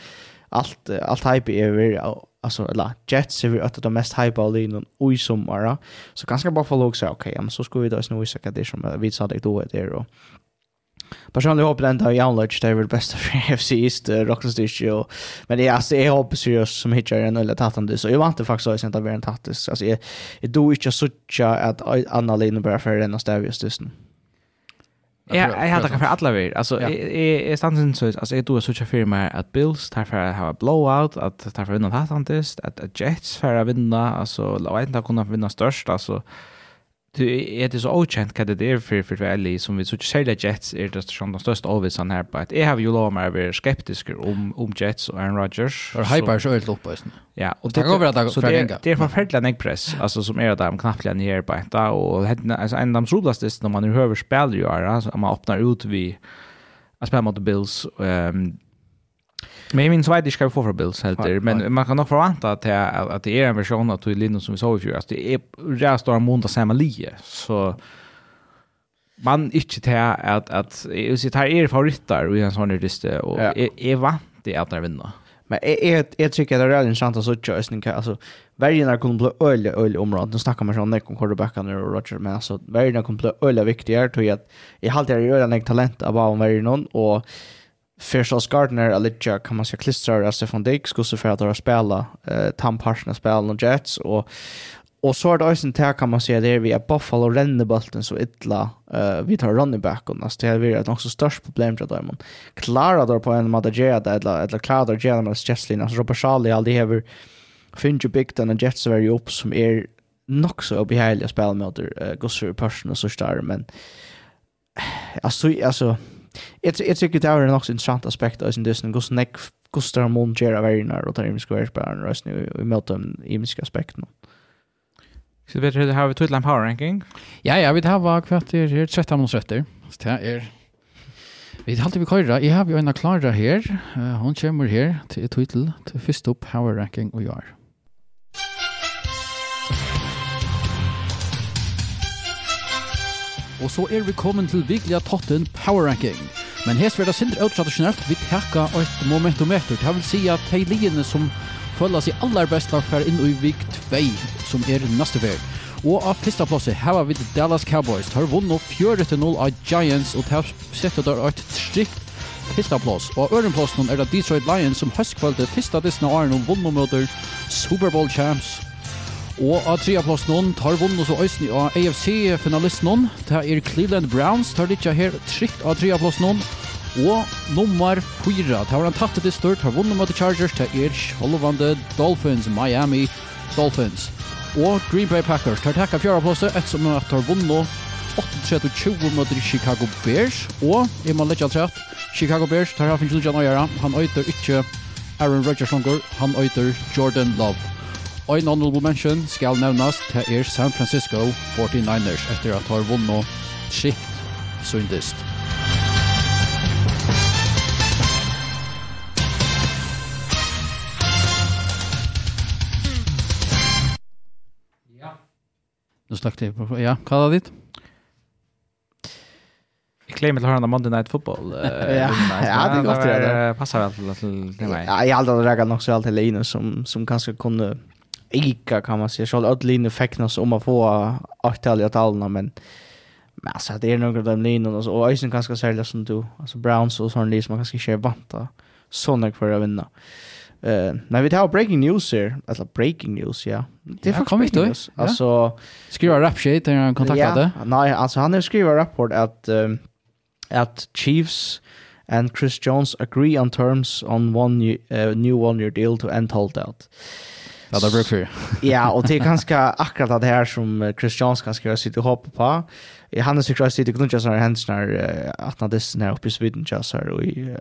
allt, allt hype är vi, alltså, eller Jets är vi att av de mest hype all in och i sommar. Så ganska Buffalo också, okej, okay, men så ska vi då snurra vad det som vi sa det då är och personligen hoppas ändå i anlöjt det är väl bästa för FC East, uh, Rocklandstyrke och men det är alltså jag hoppas seriöst som hittar en eller tattande så jag vant inte faktiskt att jag inte har en tattis alltså jag, jag do inte sådär att Anna Lina börjar för den och stävja just nu Ja, jag hade kanske alla vi. Alltså är är stansen så alltså är du så tjocka firma att Bills tar för att ha blowout att tar för vinna hattantist att Jets för att vinna alltså låt inte kunna vinna störst alltså. Du er det så okänt hva det är for för veldig som vi så ikke säger Jets er det som den største avvisan her på at jeg har jo lov meg å være skeptisk om om Jets og Aaron Rodgers. og hyper så øyelt opp just. Ja, og det det, det, så det det er forferdelig en press altså som er är där knappt ner här på ett og altså, en av de roligaste når man hör spel ju altså alltså man åpner ut vi att spela mot Bills um, Men jag minns vad det ska få för Bills helt där. Men man kan nog förvänta att det, att det är en version av Tui Linus som vi såg i fjol. Det är rätt stora måndag samma lie. Så man inte till att, att jag sitter här är favoritter i en sån här liste. Och är, är vant det att när vinna. Men är jag, tycker att det är väldigt intressant att sådär. Alltså, alltså värjarna kommer bli öliga, öliga området. Nu snackar man sådana om quarterbackarna och Roger. Men alltså värjarna kommer bli öliga viktigare. Jag, jag har alltid öliga talent av vad om värjarna. Och Fersals Gardner Alicia kan man säga klistrar av Stefan Dick skulle så för att ha spela eh Tom Parsons spel och Jets och och så har det också inte kan man säga det vi är Buffalo ränner bollen så illa eh vi tar running back och nästa är vi ett också störst problem för dem. Klara då på en Madagia där eller eller klara där genom att Jesslin alltså Robert Charlie all det här finns ju big den Jets very upp som är nog så obehagligt spel mot uh, Gossip Person och så där men alltså alltså jag jag tycker det är en också intressant aspekt av sin dysten går snack kostar man gera varje och tar imiska spelare och nu i möten imiska aspekten. Så vet du har vi tog lamp power ranking? Ja ja, vi har var kvarter här 13 mot 30. Så det är Vi har alltid vi køyra. Jeg har jo en klara her. Hon kommer her til titel til først opp power ranking og gjør. Og så er vi kommet til virkelig totten Power Ranking. Men her er det sindre tradisjonelt Vi tekka et momentometer. Det vil si at de ligene som føler seg aller best fer inn i vik 2, som er neste vei. Og av pistaplasset her har vi Dallas Cowboys. De har vunnet 4-0 av Giants, og de har sett der et strikt pistaplass. Og av ørenplassen er det Detroit Lions som høstkvalgte fyrsta av Arne og vunnet møter Super Bowl Champs Og av trea plass noen tar vunn og så øysen av AFC-finalist noen. Det er Cleveland Browns, tar litt her trygt av trea plass noen. Og nummer 4, det har en tatt til størt, har vunnet mot Chargers, det er Sjolvande Dolphins, Miami Dolphins. Og Green Bay Packers tar takka fjara plasset, et som tar vunnet 8-3-20 mot Chicago Bears. Og, i man lekkja trett, Chicago Bears tar her finnes Lujan Øyara, han øyter ikke Aaron Rodgers langer, han øyter Jordan Love. Ein honorable mention skal nevnas til er San Francisco 49ers etter at har vunnet skikt syndist. Ja. Nu snakket jeg på, ja, hva er det ditt? Jeg klemmer til å høre Monday Night Football. ja, ja, det er godt det. Passer vel til det meg. Ja, jeg har aldri reagert nok så alt til Linus som, som kanskje kunne Ika kan man säga. Charles Ödlin fäcknas om att få åttaliga talarna men men alltså det är några av de linjerna och så Eisen kanske sälja som du alltså Browns och sån lis man kanske kör vanta såna för att vinna. Eh, när vi tar breaking news här, alltså breaking news, ja. Det är faktiskt då. news. Alltså skriva rap shit när han kontaktade. Ja, nej, alltså han har skrivit rapport att um, att Chiefs and Chris Jones agree on terms on one uh, new one year deal to end holdout. out. Ja, det brukar vi. ja, och det är ganska akkurat det här som Christians kanske har sitt hopp på. Han har säkert sitt grundja såna hands när att när det när uppe i Sweden just så och i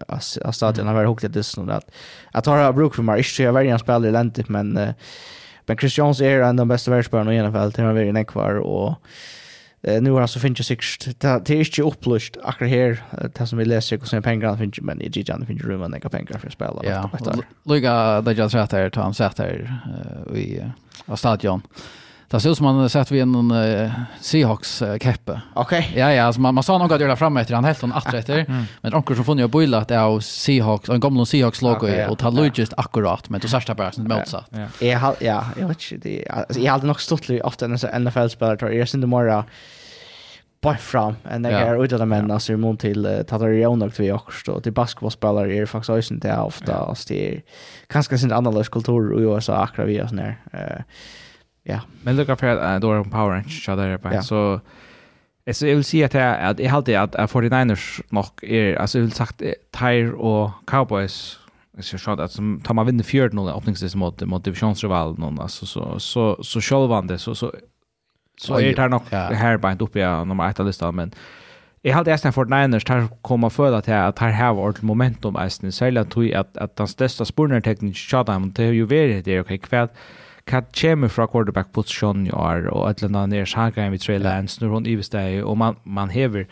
stadion har varit hooked det så att att har bruk för mig. Jag väljer en spelare i landet men men Christians är en av de bästa världspelarna i NFL, fall. Det har varit en kvar och Eh nu har alltså finns ju sig det är inte upplöst akkurat här det som vi läser hur sen pengar finns men i Gigan finns rum och lägga pengar för spel och Ja. Luga det jag satt här, han sett här i stadion. Det ser ut som man har sett vid en uh, Seahawks-keppe. Okej. Okay. Ja, ja, alltså man, man sa något att göra fram efter, han helt hon att efter. Mm. Men onkel som funnit att boila att det är Seahawks, en gammal Seahawks-logo okay, ja. och tar logist akkurat, men du särskilt det bara som motsatt. Ja, ja. ja, jag vet inte, det, alltså, jag hade nog stått lite ofta en NFL-spelare, tror jag. Jag syns inte bara bara fram en där är utav men alltså imon till uh, Tatarion och vi också och till basketbollspelare är faktiskt också inte ofta alltså det är ganska sin annorlunda kultur i USA akra vi och sån där. Eh Ja. Men lukka for at då er Power range så där på. Så så jag vill säga att jag att jag hade att 49ers nog är alltså jag vill sagt Tyre och Cowboys så jag att som tar man vinner 4-0 öppningsvis mot mot divisionsrival någon alltså så så så självande så så så är det nog här på inte uppe jag nummer 1 listan men Jeg hadde eisen for Niners til å komme og føle til at her har vært momentum eisen, særlig at, tog at, at den største spurnerteknikken kjødde ham, det har jo vært det, ok, hva hva kommer fra quarterback-posisjonen i år, og et eller annet nere sjankeren vi tre lands, når hun ives deg, og man, man hever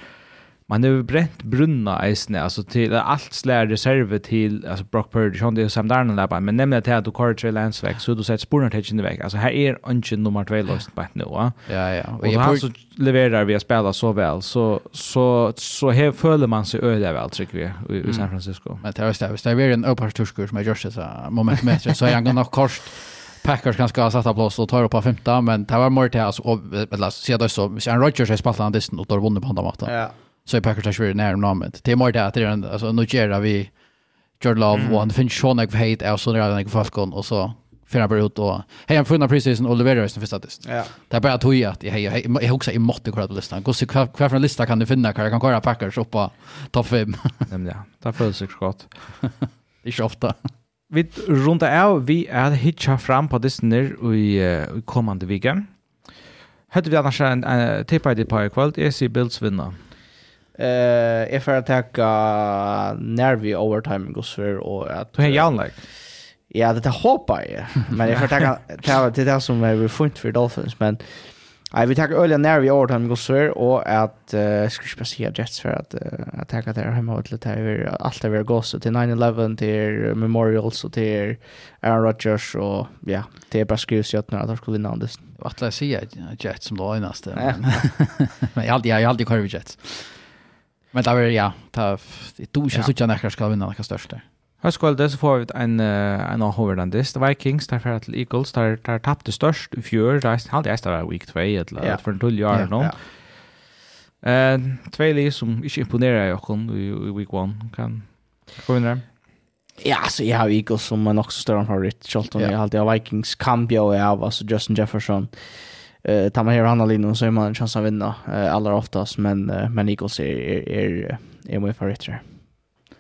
Man hever brent brunna eisne, altså til alt slær reserve til altså Brock Purdy, sånn det er Sam Darnold der, men nemlig til at du kårer tre lands vekk, så du sett sporene til kjenne vekk. Altså her er ikke nummer 2 løsning på et nå. Ja, ja. ja. Og, og han som leverer vi har spela så vel, så, så, så her føler man seg øyelig vel, trykker vi, i, i San Francisco. Men det er også det, hvis det er en oppharstursker som er gjørs det, så moment så er han nok kort, Packers kan ska sätta plats och tar upp på femta, men det var mer till alltså, och eller, så det så, så Aaron Rodgers har spalt han distan och då vunnit på andra maten. Ja. Så är Packers kanske nära namnet. Det är mer till att det är en, alltså nu ger vi Jordan Love mm. och han finns Sean Egg Hate och så när han gick Falcon och så för han ut och hej han funnar precis och levererar sin första test. Ja. Det är bara att höja att hej jag också i måttet kolla på listan. Gå se kvar från listan kan du finna kan kan köra Packers upp på topp 5. Nämligen. Där följs sig skott. Det är ofta vi runda av vi er hitcha fram på Disney i, uh, i kommande vecka. Hade vi annars en uh, tippa i på kvalt är se Bills vinna. Eh, uh, if I attack uh, overtime går för och att Du har janlag. Ja, det hoppar jag. Men jag får tacka till det som är fint för Dolphins, men Nej, vi tar Ölja när vi ordnar med gossor och att uh, ska vi bara säga Jets för att uh, att tacka där hemma åt lite här allt över gossor till 9-11 till Memorials och till Aaron Rodgers och ja, det är bara skrus jag att de skulle vinna det. Vad ska jag säga Jets som då är nästa. Men jag alltid jag alltid kör Jets. Men det är ja, ta det du känns så att jag ska vinna det största. Här ska det så får vi en en avhårdandist. Vikings der för til Eagles der, der tappte størst i fjør, fjör. er alltid jag stått week 2 eller yeah. for en tull år någon. Eh två lag som ikke imponerer i kan i i week 1 kan. Kommer det? Ja, så jag har Eagles som man också större favorit. Charlton jag har Vikings Cambio och jag alltså Justin Jefferson. Eh tar man här andra linjen så är man en chans att vinna eh, allra oftast men men Eagles är är är, är min favorit.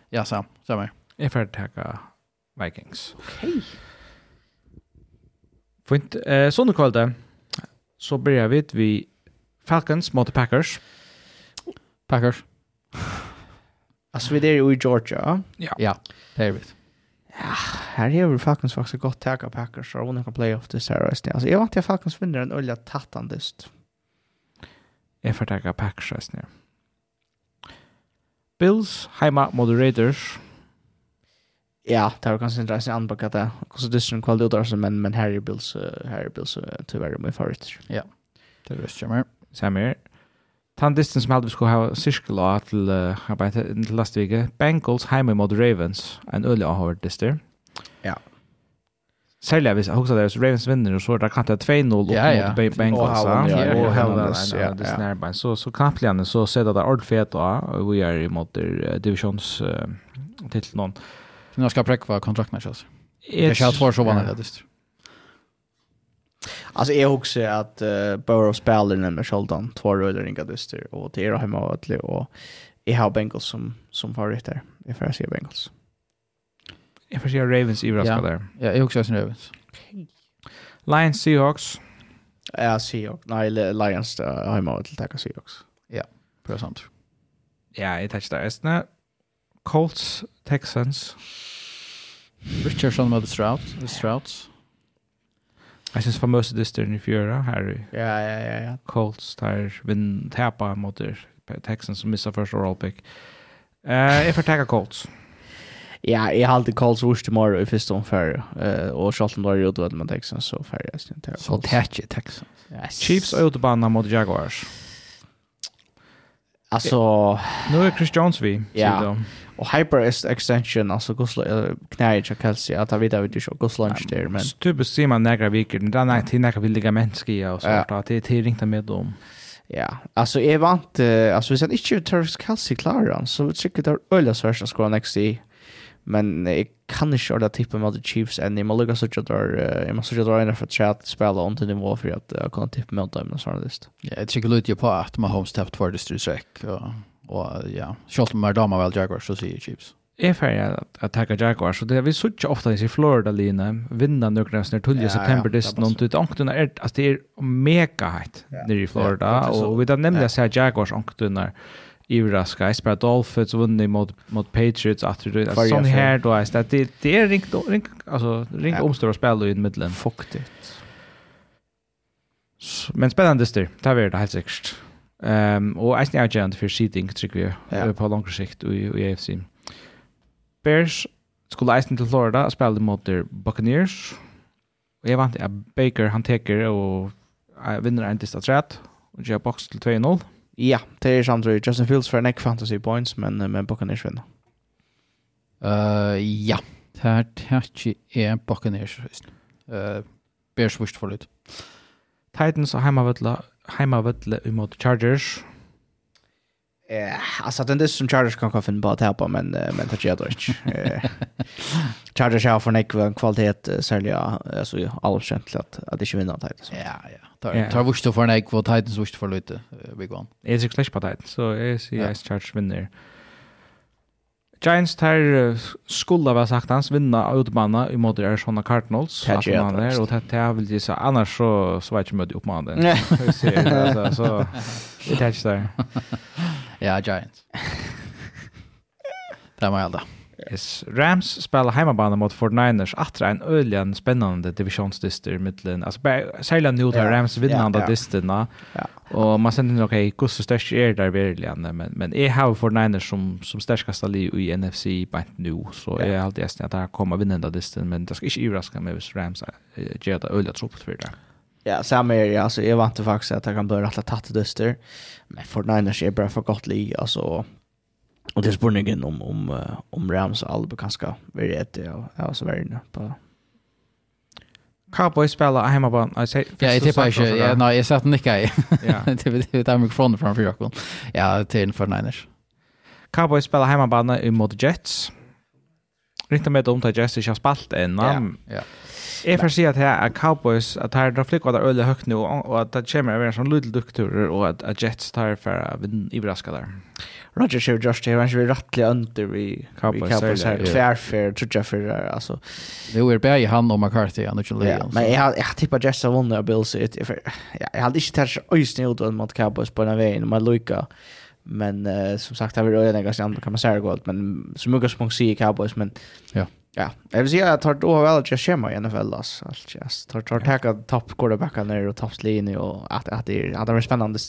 Ja, så. Så Jeg får takke Vikings. Okay. Fint. Eh, sånne kvalde, så blir jeg vidt vi Falcons mot Packers. Packers. Alltså vi är ju i Georgia. Ja. Ja, det är vi. Ja, här är väl Falcons faktiskt gott tacka Packers och vinna playoff this year. Alltså jag vant jag Falcons vinner en ölla tattandest. Jag får tacka Packers nu. Bills, Heima Moderators ja, det var kanskje interessant anbaka det. Kanskje det er en kvalitet også, men, men Harry Bills, uh, Harry Bills uh, tyvärr min favorit. Ja, det er visst jammer. Samir. Tan distance som vi skulle ha sirkel av til, uh, til last vike. Bengals heime mot Ravens, en øyelig avhård dyster. Ja. Særlig hvis jeg husker det, hvis Ravens vinner, så er det kanskje 2-0 opp ja, ja. mot Bengals. Ja, og Helvens, ja. Det er nærmere. Så, så knappligene så ser det det ordentlig fett, og vi er imot divisjonstitlen. Uh, när jag ska präkva kontrakten här Chelsea. Det ska två så vanligt det. Alltså jag också att uh, Borough spelar den med Sheldon två rullar inga dyster och det är hemma och att och jag har Bengals som som favorit där. Jag får se Bengals. Jag får se Ravens i Braska där. Ja, jag också ser Ravens. Lions Seahawks. Ja, Seahawks. Nej, Lions hemma och att Tacka Seahawks. Ja, precis sant. Ja, jag touchar det. Colts Texans. Richardson mot Stroud, Strouds. Jag syns famösa distern i fjärra här. Ja, ja, ja, ja. Colts där vinn tappa mot Texans som missar första overall pick. Eh, uh, jag får tacka Colts. Ja, jag har alltid Colts worst tomorrow i första omfärg. Uh, och Charlton var ju då med Texans så färg jag syns inte. Så tätje Texans. Yes. Chiefs är ute mot Jaguars. Alltså... Nu är Chris Jones vi, Ja. Och HyperX extension alltså Guslo knäjer jag Kelsey att jag vet att du kör Gusla lunch där men typ ser man några veckor den där till några vill lägga mänskliga och sånt att det är inte med dem. Ja, alltså är vant alltså hvis han inte Turks Kelsey klarar så tycker det öliga svärsta skor next i men jag kan inte orda tippa med the Chiefs än jag lukka så att där jag måste ju dra för att chat spela on till nivå för att kan tippa med dem och sånt list. Ja, jag tycker lite på att Mahomes tappat för det stryk och Och ja, Scholz med dama väl Jaguars så säger Chiefs. Är färja att attacka Jaguars så det vi så ofta i Florida linje vinna några snart tull ja, september det någon ut ankten är att det är mega hett ja. nere i Florida ja, och vi där nämnde så Jaguars ankten där överraska. Spela Dolphins vunnit mot mot Patriots att det är sån här då är det det, det är ringt, ringt, alltså ringt ja. omstör att spela i mitten. Fuktigt. Men spännande styr. Det är det helt säkert. Ehm och är snägt agent för seating tycker vi på lång sikt i AFC. Bears skulle eisen til Florida og spille mot der Buccaneers. Og jeg vant at Baker han teker og vinner en distat rett og gjør boks til 2-0. Ja, det är samt Justin Fields for neck fantasy points, men, men Buccaneers vinner. Uh, ja, det er ikke Buccaneers. Uh, Bears vist for it. Titans og Heimavøtla heimavødle imot Chargers. Eh, alltså den där som Chargers kan kan finna bara att hjälpa men men det gör det inte. Chargers har för nek en kvalitet sälja alltså alldeles allskämt att att det inte vinner Titans. Ja, ja. Tar tar vurst för nek och Titans vurst för lite. Vi går. Är det slash på Titans så är det Chargers vinner. Ja. Giants tar skulle vara sagt hans vinna av utmanna i måte Arizona Cardinals Det alltså man där Og det här vill jag säga annars så så var jag inte upp man den. Så så det där. Ja, Giants. Det var allt. Yes. Rams spelar hemmabana mot 49ers. Attra en öligen spännande divisionsdyster mittlen. Alltså särskilt nu tar Rams vinnande yeah, dysterna. Och man sänder okej, okay, Gustav störst är där verkligen. Men, men är har 49ers som, som störskast i NFC på nu. Så jag är alltid att det här kommer vinnande disten Men det ska inte överraska mig hvis Rams gör det öliga trubbel för det. Ja, samma är det. Alltså, jag vant faktiskt att jag kan börja att tatt dyster. Men 49ers är bara för gott li. Alltså, Och det spurningen om om om Rams Alba kanske väldigt det ja alltså väldigt på Cowboys spelar hemma på I say Ja, det är ju ja, nej, jag satt nicka. Ja. Det vet det där mikrofon framför jag. Ja, till för Niners. Cowboys spelar hemma på mot Jets. Riktigt med om att Jets har spalt en namn. Ja. ja. Jeg får si at her er Cowboys, at her drar flikk, og at det er øyelig høyt nå, og at det kommer å være en sånn lydel dukturer, og at, at Jets tar for å braska der. Roger sier Josh, det er ikke rettelig under vi Cowboys her, tverfer, trutja for her, altså. Det er bare han og McCarthy, han er ikke løy. Men jeg har tippet Jets har vunnet av Bills, jeg hadde ikke tatt seg øyne ut mot Cowboys på denne veien, men lykka. Men som sagt, det er øyelig, kan man säga det godt, men som utgangspunkt sier Cowboys, men ja. Ja, jag vill säga att tar då väl att jag schema i NFL alltså. Allt just tar tar tacka topp quarterbacka ner och topplinje och att att det är att det är spännande.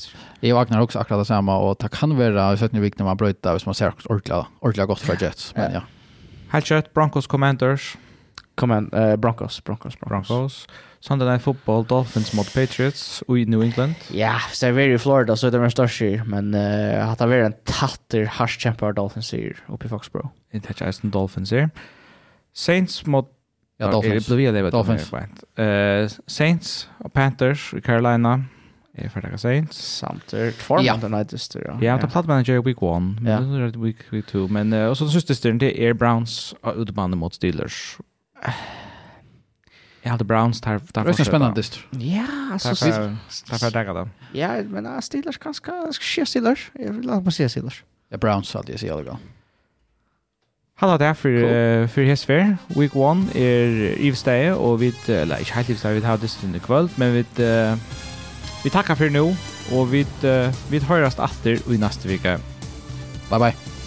Jag vaknar också akkurat samma och det kan vara så att ni viknar man bryta hvis man ser ordla ordla gott för Jets men ja. Helt kött Broncos Commanders. Command eh, Broncos Broncos Broncos. Broncos. Sunday Night Football Dolphins mot Patriots i New England. Ja, så är vi i Florida så är det mer störst men eh att det är en tatter harsh champion Dolphins här uppe i Foxborough. Inte Jason Dolphins här. Saints mot Ja, Dolphins. Det blir det, vet Dolphins. Eh, Saints och Panthers i Carolina. Är för det Saints. Samt er tvar ja. den nightester, ja. Ja, det er plattmanager i week 1, men det är week, week 2. Men uh, også den siste styren, det är Browns og utebane mot Steelers. Ja, det Browns tar tar för spännande dist. Ja, alltså så tar för dagar då. Ja, men Steelers kanske ska Steelers. Jag vill låta mig se Steelers. Ja, Browns hade jag så jävla Hallå där för cool. uh, for Hesfer. Week 1 er Ivstay och vi, eller inte helt Ivstay vi har dysten i kvöld, men vi, uh, vi tackar för nu och vi, uh, vi hörs åter i nästa vecka. Bye bye.